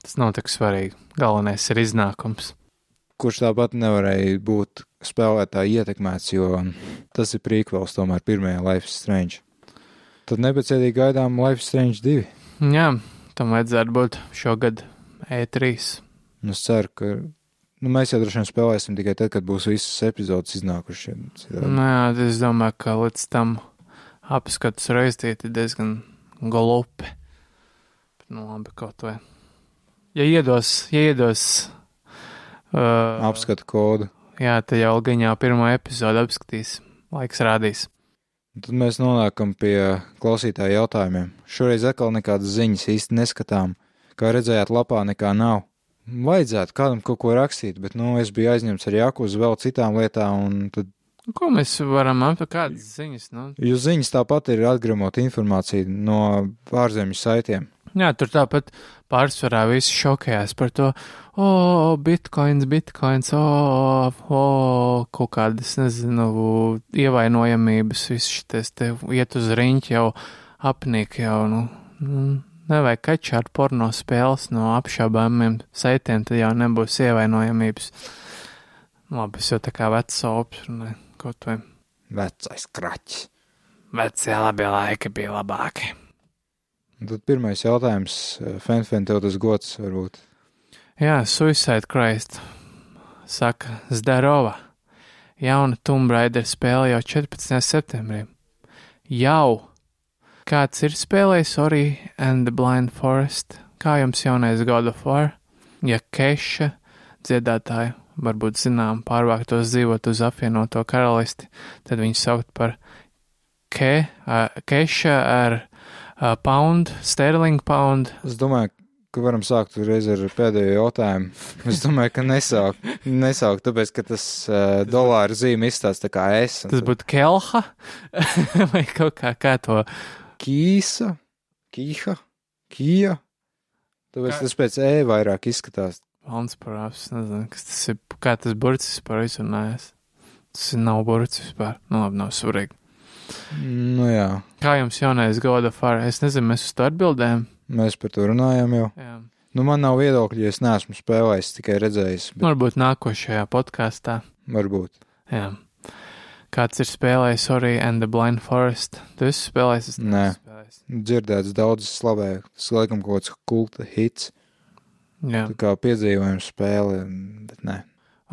tas nav tik svarīgi. Galvenais ir iznākums. Kurš tāpat nevarēja būt spēlētāji ietekmēts, jo tas ir prīkvels tomēr pirmajā Life Strange. Tad nepacietīgi gaidām Life Strange 2. Jā, tam vajadzētu būt šogad E E3. Un es ceru, ka nu, mēs jau droši vien spēlēsim tikai tad, kad būs visas epizodes iznākušas. Nē, tad es domāju, ka līdz tam apskats reizīt ir diezgan galopi. Nu, labi, kaut vai. Ja iedos, ja iedos. Uh, Apskatu kodu. Jā, tad jau gaņā pirmo epizodu apskatīs. Laiks rādīs. Tad mēs nonākam pie klausītāja jautājumiem. Šoreiz atkal nekādas ziņas īsti neskatām. Kā redzējāt, lapā nekā nav. Vajadzētu kādam kaut ko rakstīt, bet, nu, es biju aizņemts ar Jaku uz vēl citām lietām, un tad Ko mēs varam aptvērt? Kādas ziņas? Nu? jūs ziņas tāpat ir atgremot informāciju no ārzemju saitiem. Jā, tur tāpat pārsvarā visi šokējās par to, o, oh, bitkoins, bitkoins, o, oh, oh, kaut kādas, nezinu, ievainojamības, viss šitais te iet uz riņķi jau apnīk jau, nu, nu, nevajag kačāt porno spēles no apšaubāmiem saitiem, tad jau nebūs ievainojamības. Labi, es jau tā kā vecs ops, runāju, kaut vai. Vecais kraķis. Vecie labi laiki bija labāki. Un tad pirmais jautājums, Fenfen, tev tas gods varbūt. Jā, Suicide Christ. Saka, Zdarova. Jauna Tomb Raider spēle jau 14. septembrī. Jau! Kāds ir spēlējis Ori and the Blind Forest? Kā jums jaunais God of War? Ja Keša dziedātāja, varbūt zinām, pārvāktos dzīvot uz apvienoto karalisti, tad viņu saukt par Ke, uh, Keša ar pound, sterling pound, Es domāju, ka varam sākt uzreiz ar pēdējo jautājumu. Es domāju, ka nesāk, nesāk tāpēc, ka tas uh, dolāra zīme izstāsta tā kā es. Tas tad būtu Kelha vai kaut kā, kā to. Kīsa, Kīha, Kija. Tāpēc Kā- tas pēc E vairāk izskatās. Valns parāds, nezinu, kas tas ir, kā tas burts vispār izrunājas. Tas nav burts vispār, nu labi, nav svarīgi. Nu jā, Kā jums jaunais God of War? Es nezinu, mēs uz to atbildējam. mēs par to runājam jau. Jā. Nu, man nav viedokļa, jo es neesmu spēlējis, tikai redzējis. Bet Varbūt nākošajā podkāstā. varbūt. Jā. Kāds ir spēlējis Ori and the Blind Forest? Tu esi spēlējis? Es Nē. spēlējis. Dzirdēts daudz slavē. Tas laikam kaut kāds kulta hits. Jā. Tā kā piedzīvojam spēli, bet nē.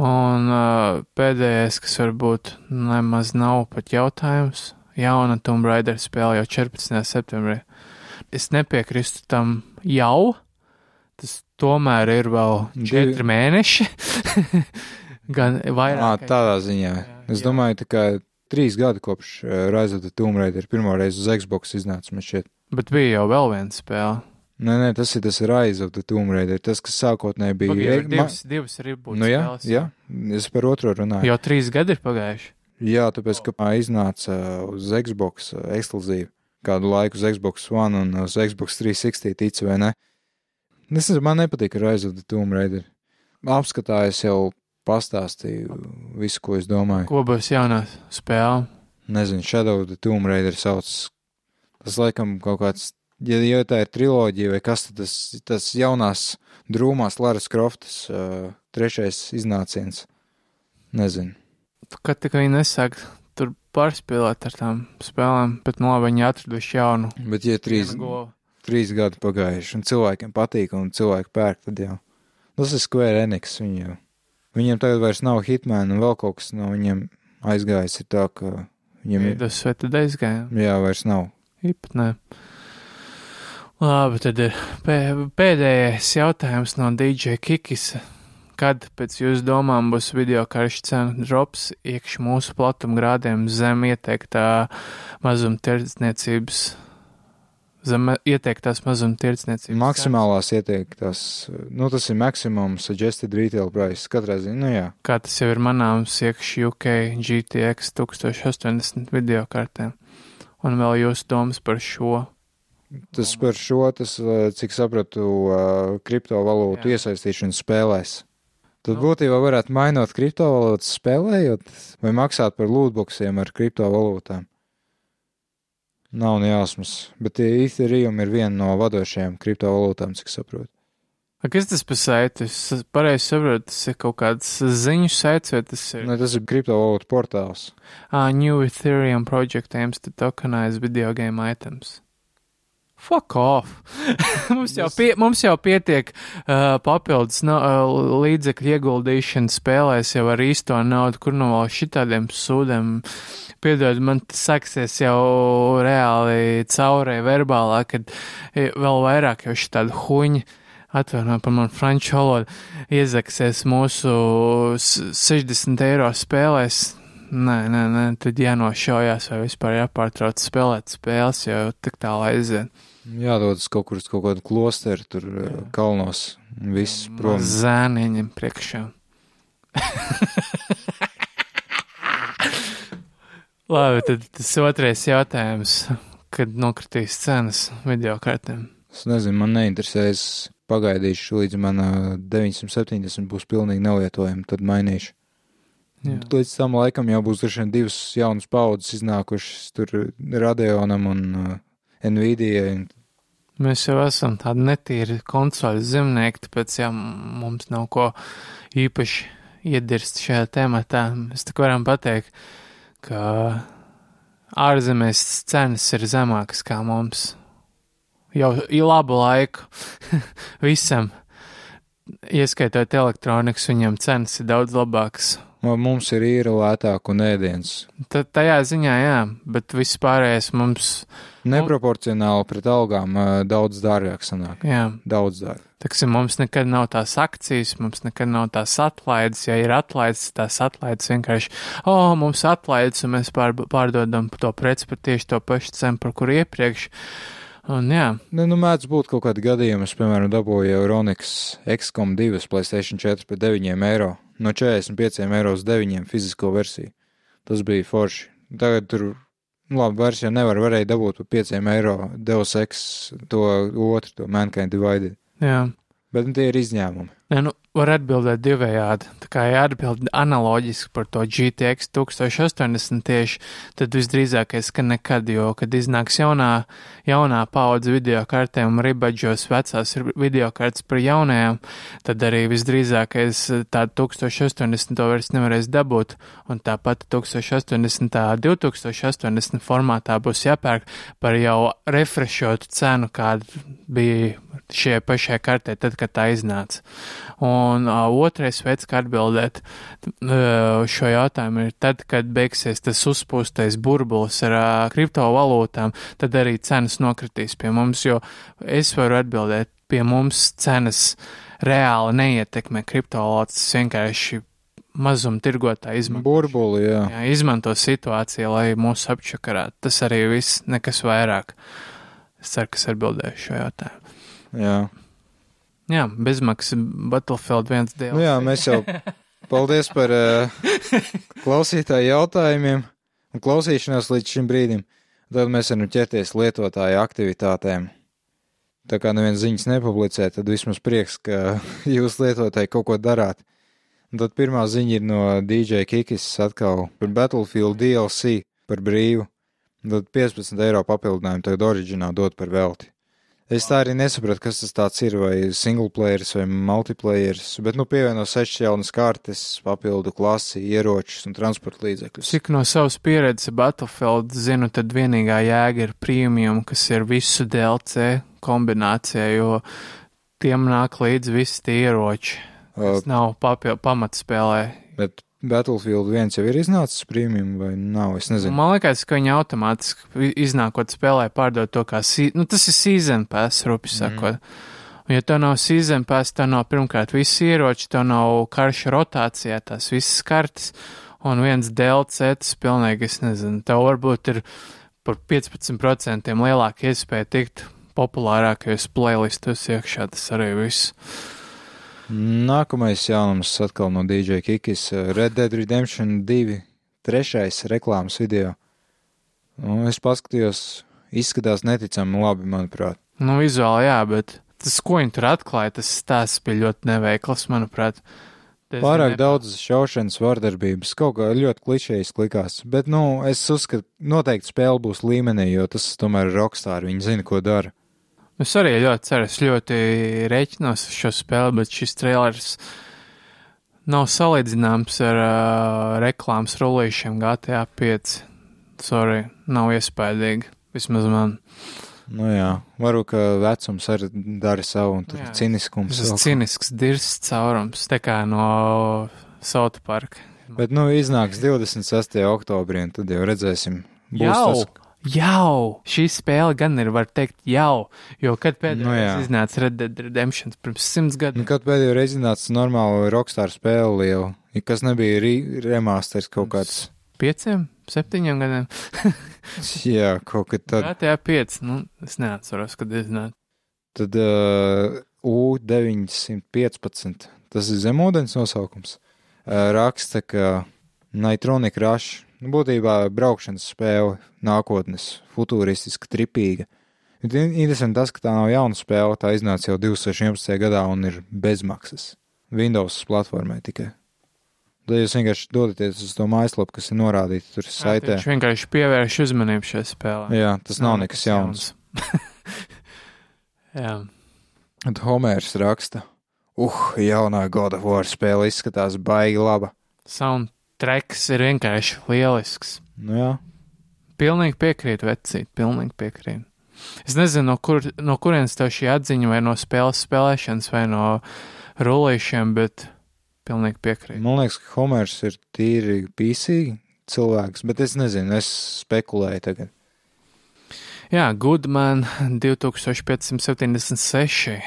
Un uh, pēdējais, kas varbūt nemaz nav pat jautājums, jauna Tomb Raider spēle jau 14. septembrī. Es nepiekrīstu tam jau, tas tomēr ir vēl Divi- četri mēneši. Gan vairāk. tādā ziņā. Jā, Es jā. domāju, kā trīs gadi kopš uh, Rise of the Tomb Raider pirmo reizi uz Xbox iznāca, man šķiet. Bet bija jau vēl viena spēle. Nē, nē, tas ir tas Rise of the Tomb Raider, tas, kas sākotnēji bija. Pagaid, e- ma- divas, divas arī būtu Nu jā, spēles. jā, es par otro runāju. Jau trīs gadi ir pagājuši. Jā, tāpēc, ka iznāca uz Xbox ā, ekskluzīvi kādu laiku uz Xbox One un uz Xbox 360 tic vai ne. Es nezinu, man nepatīk the Tomb Raider. Apskatā es jau pastāstīju visu, ko es domāju. Ko būs jaunā spēle? Nezinu, Shadow of the Tomb Raider sauc. Tas laikam kaut kāds, ja, ja tā ir triloģija vai kas, tad tas, tas jaunās drūmās Laras Kroftas uh, trešais iznāciens. Nezinu. Kad tikai nesāk tur pārspīlēt ar tām spēlēm, bet no labi viņi atraduši jaunu. Bet, ja trīs, trīs gadi pagājuši un cilvēkiem patīk un cilvēki pērk, tad jau. Tas ir Square Enix. Viņi jau. Viņiem tagad vairs nav Hitman un vēl kaut kas no viņiem aizgājis. Ir tā, ka viņiem ir. Tas vai tad aizgāja? Jā, vairs nav. Īpat nē. Labi, tad ir pē, pēdējais jautājums no DJ Kikis. Kad pēc jūsu domām būs video karš cenu drops iekš mūsu platumgrādiem zem ieteiktā mazumtirdzniecības, zem ieteiktās mazumtirdzniecības? Maksimālās ieteiktās, nu tas ir maksimums suggested retail price. Katrā ziņā, nu jā. kā tas jau ir manāms iekš UK GTX 1080 video kartēm. Un vēl jūsu domas par šo. Tas par šo, tas, eh, cik sapratu, eh, kriptovalūtu iesaistīšanu spēlēs. Tad Nu. būtībā varētu mainot kriptovalūtas spēlējot, vai maksāt par lootboxiem ar kriptovalūtām. Nav ne jausmas, bet Ethereum ir viena no vadošajām kriptovalūtām, cik saprotu. A, Kas tas par saiti? Es pareizi saprotu, tas ir kaut kāds ziņu saits, vai tas ir Ne, tas ir kriptovalūtu portāls. uh, New Ethereum project aims to tokenize video game items. Fuck off! mums, jau pie, mums jau pietiek uh, papildus no, uh, līdzekļu ieguldīšana spēlēs jau ar īsto naudu, kur no vēl šitādiem sūdiem. Piedod, man tas saksies jau reāli caurē verbālā, kad eh, vēl vairāk jau šitādi huņi atvainojiet par manu franču valodu, iezaksies mūsu s- 60 eiro spēlēs. Nē, nē, nē, tad jānošaujās vai vispār jāpārtrauc spēlēt spēles, jo tik tālu aiziet. Jādodas kaut kur uz kaut kādu klosteru, tur Jā. kalnos, un viss prom. Zēniņam priekšā. Labi, tad tas otrais jautājums, kad nokritīs cenas video kartēm. Es nezinu, man neinteresē, es pagaidīšu līdz man ā, 970 būs pilnīgi nelietojami, tad mainīšu. Jā. Līdz tam laikam jau būs divas jaunas paudzes iznākušas tur Radeonam un uh, Nvidia. Mēs jau esam tādi netīri konsoļu zemnieki, tāpēc jā, mums nav ko īpaši iedirst šajā tematā. Mēs tik varam pateikt, ka ārzemēs cenas ir zemākas kā mums. Jau labu laiku visam, ieskaitot elektronikas, viņam cenas ir daudz labākas. Mums ir īra lētāk un ēdiens. Tad tajā ziņā, jā, bet viss pārējais mums, Neproporcionāli pret algām daudz dārgāk sanāk. jā, Daudz dārgāk. Teksim, mums nekad nav tās akcijas, mums nekad nav tās atlaides. Ja ir atlaides, tās atlaides vienkārši, oh, mums atlaides, un mēs pār, pārdodam to preci par tieši to pašu cenu, par kuru iepriekš. Un jā, Ne, nu, mēdz būt kaut kādi gadījumi, es, piemēram, dabūju Euronix XCOM 2 PlayStation 4 par 9 eiro, no 45 eiro uz 9 fizisko versiju. Tas bija forši. Tagad tur, nu, labi, vairs jau nevar, varēja dabūt par 5 eiro Deus Ex to otru, to Mankind Divided. jā. Bet nu, tie ir izņēmumi. Nē, nu, var atbildēt divējādi. Tā kā jāatbild analoģiski par to GTX 1080 tieši, tad visdrīzākais, ka nekad, jo, kad iznāks jaunā, jaunā paudze video kartēm un ribadžos vecās video kartes par jaunajām, tad arī visdrīzākais tādu 1080 to vairs nevarēs dabūt, un tāpat 1080 2080 formātā būs jāpērk par jau refrešotu cenu, kāda bija šajā pašā kartē, tad, kad tā iznāca. Un uh, otrais veids, kā atbildēt uh, šo jautājumu, ir tad, kad beigsies tas uzpūstais burbulis ar uh, kriptovalūtām, tad arī cenas nokritīs pie mums, jo es varu atbildēt, pie mums cenas reāli neietekmē kriptovalūtas, vienkārši mazumtirgotāji izmanto. Burbuli, jā. Jā, izmanto situāciju, lai mūs apčakarētu. Tas arī viss, nekas vairāk. Es ceru, ka es atbildēšu šo jautājumu. Jā. Jā, bezmaksas Battlefield 1 DLC. Nu jā, mēs jau paldies par uh, klausītāju jautājumiem un klausīšanos līdz šim brīdim. Tad mēs varam ķerties lietotāju aktivitātēm. Tā kā neviens ziņas nepublicē, tad vismaz prieks, ka jūs lietotāji kaut ko darāt. Un tad pirmā ziņa ir no DJ Kikis atkal par Battlefield DLC par brīvu. Un tad 15 eiro papildinājumu tagad oriģināli dot par velti. Es tā arī nesapratu, kas tas tāds ir, vai single players vai multiplayers, bet nu pievieno sešas jaunas kartes, papildu klasi, ieročus un transporta līdzekļus. Cik no savas pieredzes Battlefield zinu, tad vienīgā jēga ir premium, kas ir visu DLC kombinācija, jo tiem nāk līdz visi tie ieroči. Tas Uh, nav papil- pamatspēlē. bet Battlefield viens jau ir iznācis premium vai nav, es nezinu. Man liekas, ka viņi automātiski iznākot spēlē pārdod to kā, se- nu tas ir season pass, rupi sakot. Un, ja tev nav season pass, tev nav pirmkārt visi ieroči, tev nav karša rotācijā, tās visas kartes, un viens DLC, tas pilnīgi, es nezinu, tev varbūt ir par 15% lielāka iespēja tikt populārākajos playlistos iekšā, tas arī viss. Nākamais jaunums atkal no DJ Kikis Red Dead Redemption 2 trešais reklāmas video. Nu, es paskatījos, izskatās neticami labi, manuprāt. Nu, vizuāli jā, bet tas, ko viņi tur atklāja, tas stāsts bija ļoti neveikls, manuprāt. Tas Pārāk ne- daudz šaušanas vardarbības, kaut kā ļoti klišejas likās, bet, nu, es uzskatu, noteikti spēle būs līmenī, jo tas tomēr ir rockstar, viņi zina, ko dara. Es arī ļoti ceru, es ļoti rēķinos uz šo spēli, bet šis trailers nav salīdzināms ar uh, reklāmas rullīšiem GTA 5. Sorry, nav iespaidīgi. Vismaz man. Nu jā, varu, ka vecums arī dara savu, un tur Jā. ciniskums. Tas cinisks dirsts caurums, tā kā no Sauta parka. Bet, nu, iznāks 26. oktobrī, un tad jau redzēsim. Būs Jau! tas, Jau! Šī spēle gan ir, var teikt, jau, jo kad pēdējais Nu nu, jā. iznāca Red Dead Redemption pirms simts Nu, gadiem. kad pēdējo reizi nāca normāla rockstar spēle liela, kas nebija re remasters kaut kāds. Pieciem, septiņiem gadiem. Jā, kaut kad tad, GTA 5, nu, es neatceros, kad iznāca. tad uh, U915, tas ir zemūdens nosaukums, uh, raksta, ka Nitronic Rush, nu, būtībā braukšanas spēle, nākotnes, futūristiska, tripīga. In- Interesanti tas, ka tā nav jauna spēle, tā iznāca jau 2011. gadā un ir bezmaksas. Windows platformai tikai. Tad jūs vienkārši dodaties uz to mājaslapu, kas ir norādīta tur saitē. Viņš vienkārši pievērš uzmanību šai spēlē. Jā, tas nav nekas jauns. Jā, Un Homērs raksta, uh, jaunā God of War spēle izskatās baigi laba. Soundtracks ir vienkārši lielisks. Nu jā, Pilnīgi piekrīt, vecīt, pilnīgi piekrīt. Es nezinu, no, kur, no kurienes tev šī atziņa, vai no spēles spēlēšanas, vai no rullīšiem, bet pilnīgi piekrīt. man liekas, ka Homērs ir tīri pīsīgi cilvēks, bet es nezinu, es spekulēju tagad. Jā, Goodman 2576,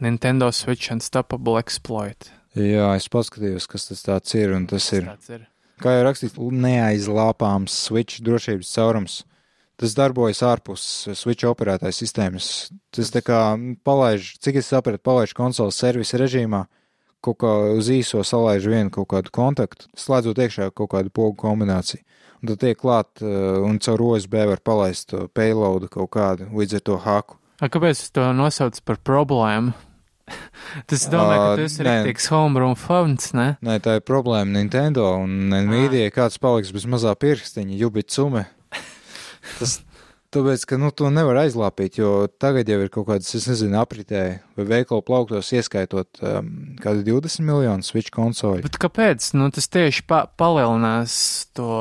Nintendo Switch Unstoppable Exploit. Jā, es paskatījos, kas tas tāds ir, un tas ir, ir. kā jau rakstīts, neaizlāpāms switch drošības caurums. Tas darbojas ārpus switch operētājas sistēmas. Tas tā kā palaiž, cik es sapratu, palaiž konsoles servisa režīmā, kaut kā uz īso salaiž vienu kaut kādu kontaktu, slēdzot iekšā kaut kādu pogu kombināciju. Un tad tiek klāt, uh, un caur OSB var palaist to payloadu kaut kādu, līdz ar to haku. A, kāpēc tu to nosauc par problēmu? Tas domāju, ka tas ir rīktīgs homeroom fonds, ne? Nē, tā ir problēma Nintendo un Nvidia, kāds paliks bez mazā pirkstiņa, jubit sume. Tas tāpēc, ka, nu, to nevar aizlāpīt, jo tagad jau ir kaut kādas, es nezinu, apritē vai veikalu plauktos ieskaitot um, kādu 20 miljonu switch konsoli. Bet kāpēc? Nu, tas tieši pa palielinās to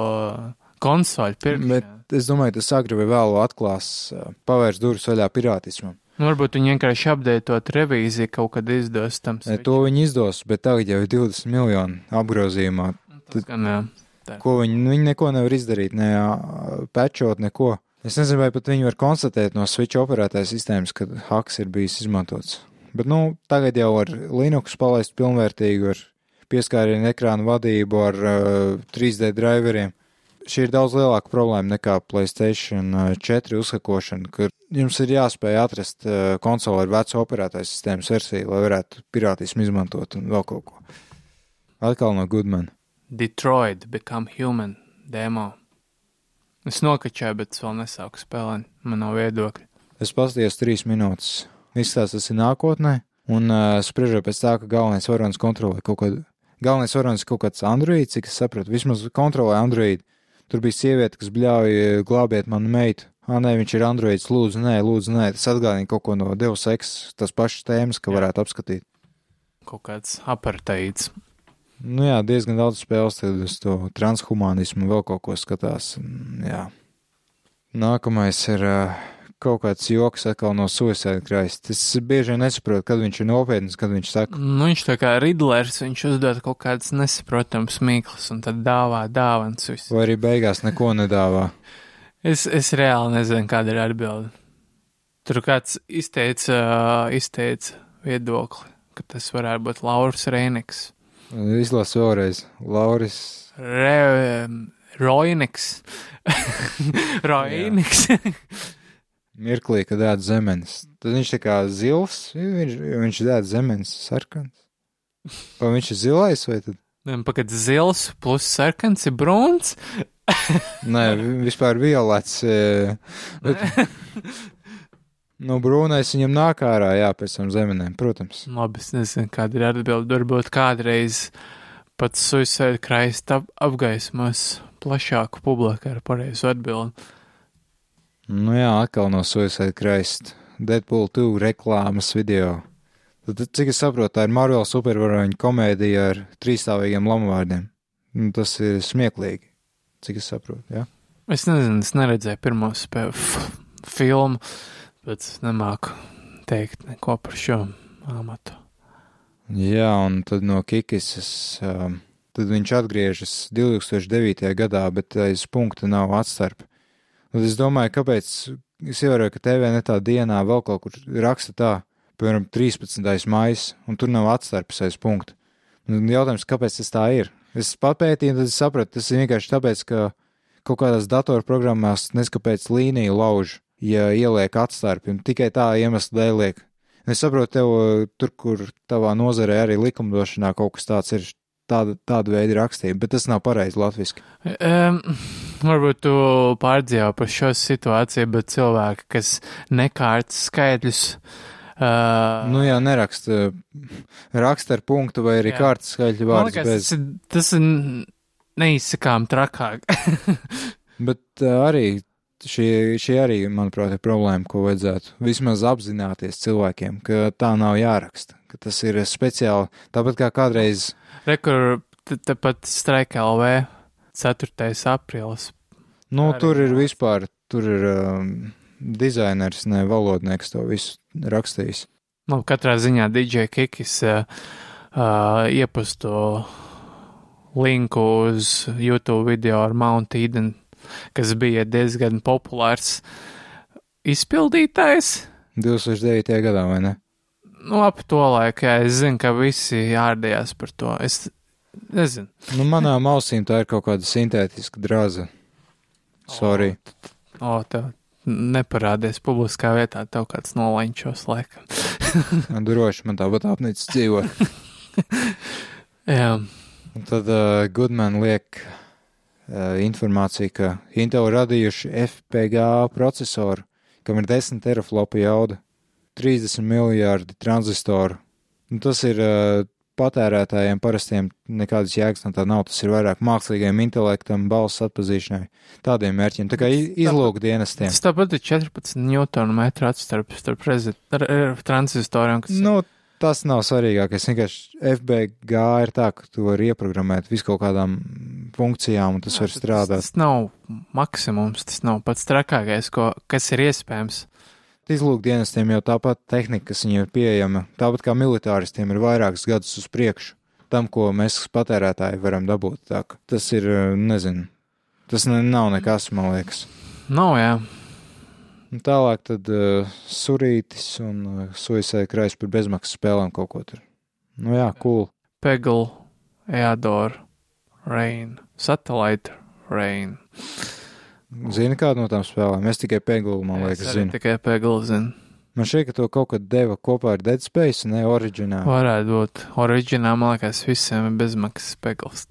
konsoli pirkšanu. Bet es domāju, tas agri vai vēlu atklās, uh, pavērs durvis vaļā pirātismam. Nu, varbūt viņi vienkārši apdeitot revīziju kaut kad izdos tam. Ne, to viņi izdos, bet tagad jau ir 20 miljoni apgrozījumā. Tas gan, jā. Ko viņi, nu, viņi neko nevar izdarīt, ne pečot, neko. Es nezinu, vai pat viņi var konstatēt no Switch operētāja sistēmas, ka haks ir bijis izmantots. Bet, nu, tagad jau ar Linux palaist pilnvērtīgi, ar pieskārienu ekrānu vadību, ar uh, 3D driveriem. Šī ir daudz lielāka problēma nekā Playstation uh, 4 uzhakošana, kur jums ir jāspēj atrast uh, konsoli ar vecu operētāju sistēmas versiju, lai varētu pirātismu izmantot un vēl kaut ko. Atkal no Goodman. Detroit Become Human demo. Es nokačēju, bet es vēl nesāku spēlēt. Man nav viedokļa. Es paskatījos trīs minūtes. Izstāsts tas ir nākotnē, un uh, spriežot pēc tā, ka galvenais varonis kontrolē kaut ko. Galvenais varonis ir kaut kāds Android, cik es sapratu, vismaz kontrolē Android. Tur bija sieviete, kas bļauja glābiet manu meitu. Ah, nē, viņš ir Androids, lūdzu, nē, lūdzu, nē. Tas atgādina kaut ko no Deus Ex, tas pašas tēmas, ka Jā. varētu apskatīt. Kaut kāds aparteids. Nu jā, diezgan daudz spēles, tad uz to transhumanismu vēl kaut ko skatās. un, Jā. Nākamais ir uh, kaut kāds joks atkal no Suicide Christ. Es bieži vien nesaprotu, kad viņš ir nopietns, kad viņš saka, Nu, viņš tā kā Ridlers, viņš uzdod kaut kādas nesaprotams mīklas un tad dāvā dāvans visu. vai arī beigās neko nedāvā. Es, es reāli nezinu, kāda ir atbilde. Tur kāds izteica, izteica viedokli, ka tas varētu būt Lauris Reiniks. Izlasu vēlreiz. Lauris. Re, Roiniks. Roiniks. Mirklī, kad ēd zemenes. Tad viņš tā kā zils, viņš, viņš ēd zemenes sarkans. Vai viņš ir zilais vai tad? Pagad zils plus sarkans ir brūns. Nē, vi- vispār violets. Bet, no brūnais viņam nāk ārā, jā, pēc tam zemenēm, protams. Labi, es nezinu, kāda ir atbilde. Varbūt kādreiz pats Suicide ap apgaismos plašāku publiku ar pareizu atbildi. Nu jā, atkal no Suicide Christ. Deadpool 2 reklāmas video. Tad, cik es saprotu, tā ir Marvel supervaroņa komēdija ar trīsstāvīgiem lamuvārdiem. Nu, tas ir smieklīgi, cik es saprotu, jā. Es nezinu, es neredzēju pirmo filmu, bet nemāku teikt neko par šo amatu. Jā, un tad no Kikisas, um, tad viņš atgriežas 2009. gadā, bet aiz punkta nav atstarp. Tad es domāju, kāpēc, es ievēroju, ka TV netā dienā vēl kaut kur raksta tā, piemēram, 13. maijs, un tur nav atstarpes aiz punkta. Un jautājums, kāpēc tas tā ir? Es papētīju, tad es sapratu, tas ir vienkārši tāpēc, ka kaut kādās datorprogrammās neskapēc līniju lauž, ja ieliek atstarpi, un tikai tā iemesla dēļ liek. Es saprotu, tev tur, kur tavā nozarē arī likumdošanā kaut kas tāds ir, tāda, tāda veida rakstība, bet tas nav pareizi latviski. Um, varbūt tu pārdzīvo par šo situāciju, bet cilvēki, kas nekārtas skaidrs. Uh, Nu jā, neraksta, raksta ar punktu vai arī Jā. kārtas skaļu liekas, bez. tas tas ir neizsakām trakāk. Bet uh, arī šī, šī arī, manuprāt, ir problēma, ko vajadzētu vismaz apzināties cilvēkiem, ka tā nav jāraksta, ka tas ir speciāli, tāpat kā kādreiz, Rekur, tepat Streika LV 4. aprīlis. nu, Arī tur ir vispār, tur ir um, dizainers, ne valodnieks to visu rakstījis. Nu, katrā ziņā DJ Kikis uh, uh, iepasto linku uz YouTube video ar Mount Eden, kas bija diezgan populārs izpildītājs. 2009. gadā, vai ne? Nu, ap to laiku, jā, es zinu, ka visi ārdījās par to. Es nezinu. Nu, manām ausīm tā ir kaut kāda sintētiska drāza. Sorry. O, tev neparādies publiskā vietā, tev kāds nolaņķos laikam. Man droši, man tāpat apnicis dzīvot. Jā, Un tad uh, Goodman liek uh, informāciju, ka Intel radījuši FPGA procesoru, kam ir 10 teraflopu jauda, 30 miljārdi transistoru. Nu, tas ir uh, patērētājiem parastiem nekādas jēgas no tā nav. Tas ir vairāk mākslīgiem intelektam, balss atpazīšanai, tādiem mērķiem. Tā kā i- izlūk dienestiem. tas tāpat ir 14 newtonu metru atstarp starp ar tranzistoriem, kas Nu, tas nav svarīgākais. Vienkārši FBG ir tā, ka tu vari ieprogrammēt visu kaut kādām funkcijām, un tas var strādāt. Tas nav maksimums, tas nav pats trakākais, ko, kas ir iespējams. Izlūkdienestiem jau tāpat tehnika, kas viņiem ir pieejama, tāpat kā militāristiem ir vairākus gadus uz priekšu tam, ko mēs patērētāji varam dabūt. Tā, tas ir, eh, nezinu, tas ne, nav nekas, man liekas. Nav, jā. Un tālāk tad uh, surītis un uh, suicide krājs par bezmaksas spēlēm kaut ko tur. Nu jā, cool. Peggle, Eador, Rain, Satellite, Rain. Zini kādu no tām spēlēm? Es tikai pegulu, man liekas, zinu. Tikai Peggle zinu. Man šķiet, ka to kaut kad deva kopā ar Dead Space, ne oriģināli. Varētu būt oriģināli, man liekas, visiem ir bezmaksas Peggles.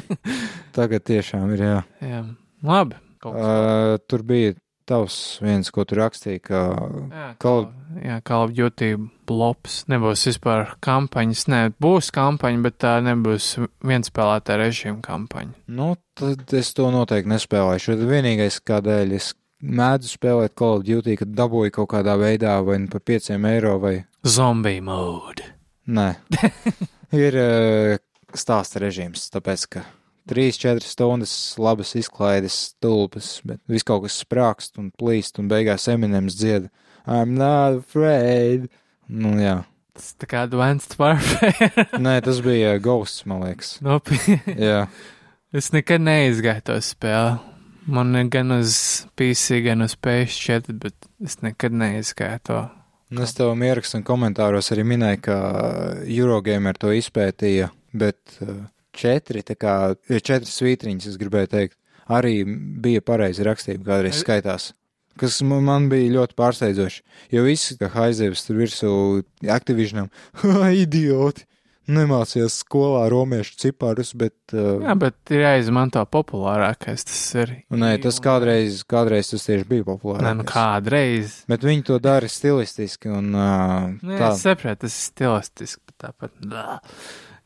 Tagad tiešām ir, jā. jā. Labi. Uh, tur bija tavs viens, ko tu rakstīji, ka Call- Call, jā, Call of Duty blops. Nebūs vispār kampaņas. Nē, būs kampaņa, bet tā nebūs vienspēlētā režīma kampaņa. Nu, tad es to noteikti nespēlēšu. Tad vienīgais, kādēļ es mēdzu spēlēt Call of Duty, kad dabūju kaut kādā veidā, vai nu par 5 eiro, vai Zombie mode. nē, ir uh, stāsta režīms. Tāpēc, ka 3-4 stundas labas izklaides, stulbas, bet viss kaut kas sprākst un plīst, un beigās Eminems dzied I'm not afraid. Nu, jā. Tas tā kā Advanced Warfare. Nē, tas bija Ghosts, man liekas. Nopietni. Jā. es nekad neizgāju to spēli. Man gan uz PC, gan uz PS4, bet es nekad neizgāju to. Un es tev ierakstu un komentāros arī minēju, ka Eurogamer to izpētīja, bet uh, četri, tā kā četri svītriņas, es gribēju teikt, arī bija pareizi rakstība kādreiz Ai- skaitās. Kas ma- man bija ļoti pārsteidzoši, jo visi, kā haizivs tur virsū Activisionam, idioti, nemācījās skolā romiešu ciparus, bet. Uh, Jā, bet ir jāizmanto populārākais. Tas ir. Nē, tas kādreiz, kādreiz tas tieši bija populārs. Nē, nu kādreiz. Bet viņi to dara stilistiski un uh, Nu, tā. es saprotu, tas ir stilistiski, bet tāpat blā,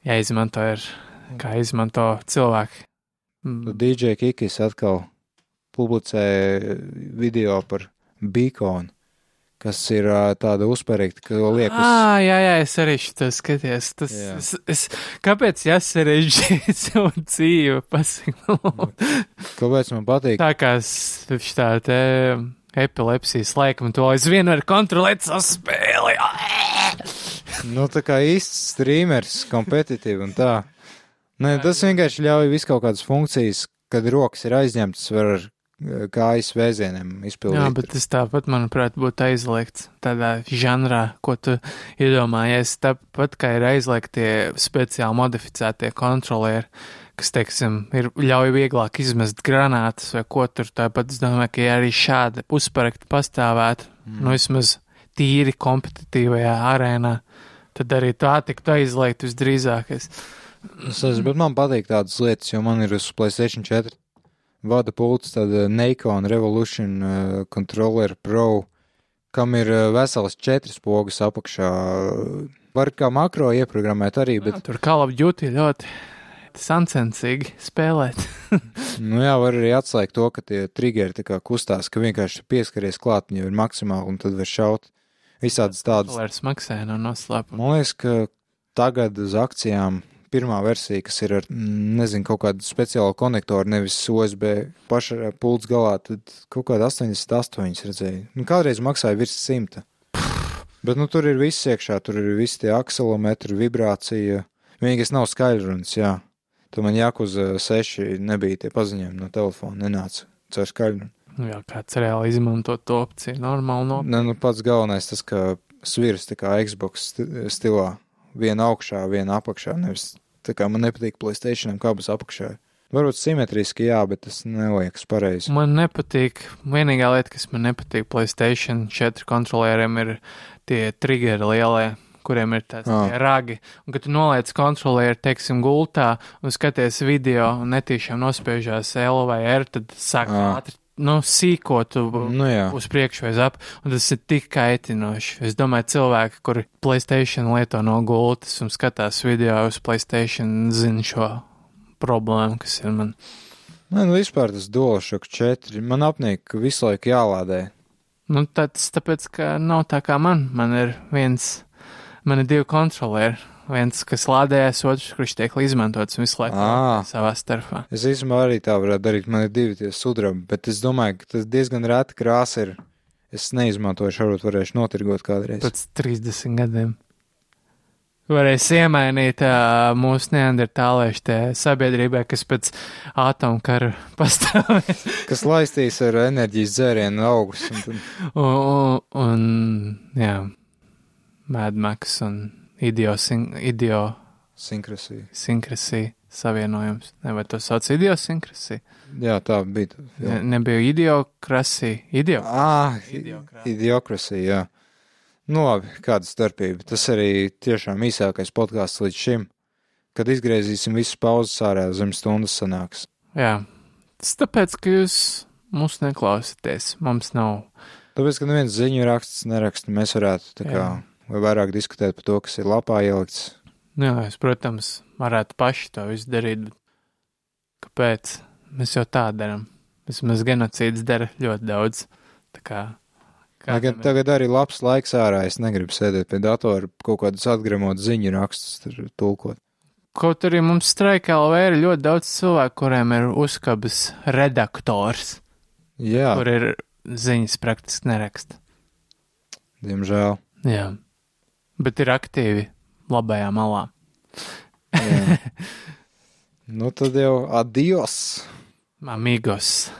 jāizmanto ir, kā izmanto cilvēki. Nu, Mm, DJ Kikis atkal publicē video par Beacon, kas ir tāda uzparīgta, ka liek uz. Ah, jā, jā, es arī šo skaties. Tas, Jā. es, es, kāpēc jāsarežģīt savu dzīvi? Pasakiet, Kāpēc man patīk? tā kā šitā te epilepsijas laikam, to aizvien var kontrolēt savu spēli. Nu, tā kā īsts streamers, kompetitīvi un tā. Nē, tas vienkārši ļauj visu kaut kādas funkcijas, kad rokas ir aizņemtas, var ar ā, kājas vēzieniem izpildīt. Jā, bet tas tāpat, manuprāt, būtu aizliegts tādā žanrā, ko tu iedomājies. Tāpat kā ir aizliegtie speciāli modificētie kontrolieri, kas, teiksim, ir ļauj vieglāk izmest granātas vai ko tur. Tāpat es domāju, ka ja arī šādi uzparakti pastāvētu, mm. nu vismaz tīri kompetitīvajā arēnā, tad arī tā tiktu aizliegt visdrīzākais. Es esmu, bet man patīk tādas lietas, jo man ir uz PlayStation 4 vada pults, tāda Nikon Revolution uh, Controller Pro, kam ir uh, vesels četras pogas apakšā. Var kā makro ieprogrammēt arī, Bet... bet, Tur Call of Duty ļoti sancensīgi spēlēt. nu jā, var arī atslēgt to, ka tie triggeri tā kā kustās, ka vienkārši pieskaries klāt, jau ir maksimāli, un tad var šaut visādas tādas. Dolārs maksā no noslēpuma. Man liekas, ka tagad uz akcijām pirmā versija, kas ir ar, mm, nezinu, kaut kādu speciālu konektoru, nevis USB paša pults galā, tad kaut kāda 88 redzēju. Nu, kādreiz maksāja virs 100. Bet, nu, tur ir viss iekšā, tur ir visi tie akselometri, vibrācija. Vienīgais nav skaļrunis, jā. Tu man jākuz 6 nebija tie paziņojumi no telefona, nenāca caur skaļrunu. Nu, jā, kāds reāli izmanto to opciju, normāli no. Ne, nu, pats galvenais tas, ka svirs tā kā Xbox sti- stilā. Viena augšā, viena apakšā. Nevis tā kā man nepatīk Playstation, kā būs apakšā. Varbūt simetriski, jā, bet tas neliekas pareizi. Man nepatīk, vienīgā lieta, kas man nepatīk Playstation 4 kontrolieriem, ir tie triggeri lielie, kuriem ir tāds ah. ragi. Un, kad tu noliec kontrolieri, teiksim, gultā un skaties video un netīšām nospiežās L vai R, tad sāk Ah. ātri, nu, sīkot Nu jā, uz priekšu vai uz ap, un tas ir tik kaitinoši. Es domāju, cilvēki, kuri Playstation lieto no gultas un skatās video uz Playstation, zina šo problēmu, kas ir man. Nē, nu vispār tas DualShock 4. Man apnīk, ka visu laiku jālādē. Nu, tas tāpēc, ka nav tā kā man. Man ir viens, man ir divi kontrolieri. Viens, kas lādējas, otrs, kurš tiek izmantots visu laiku Ā. savā starpā. Es īstenībā arī tā varētu darīt. Man ir divi tie sudrabi, bet es domāju, ka tas diezgan reta krāsa ir. Es neizmantoju, varbūt varēšu notirgot kādreiz. Pēc 30 gadiem. Varēs iemainīt uh, mūsu neandertāliešu sabiedrībai, kas pēc atomkara pastāvēs. Kas laistīs ar enerģijas dzērienu augus. Un, tad... un, un, un, jā, mēdmaks un idiosin, idio Sinkrasija. savienojums. Ne, vai to sauc idiosinkrasija? Jā, tā bija. Ne, nebija idiokrasija. Idio. Ah, idiokrasija, jā. Nu labi, kāda starpība. Tas arī tiešām īsākais podkāsts līdz šim. Kad izgriezīsim visus pauzes ārā, zem stundas sanāks. Jā, tas tāpēc, ka jūs mūs neklausāties. Mums nav. Tāpēc, ka neviens ziņu raksts neraksta, mēs varētu tā kā Jā. Vai vairāk diskutēt par to, kas ir lapā ielikts. Jā, es, protams, varētu paši to visu darīt, bet kāpēc? Mēs jau tā darām. Vismaz genocīds dara ļoti daudz. Tā kā. Tagad, kādam ir- tagad arī labs laiks ārā. Es negribu sēdēt pie datora, kaut kādus atgremot ziņu rakstus tur tulkot. Kaut arī mums streikā LV ir ļoti daudz cilvēku, kuriem ir uzkabas redaktors, Jā, kur ir ziņas praktiski neraksta. diemžēl. Jā, bet ir aktīvi labajā malā. Nu tad jau adios, Amigos,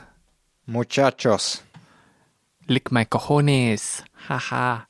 muchachos! lick my cojones, haha.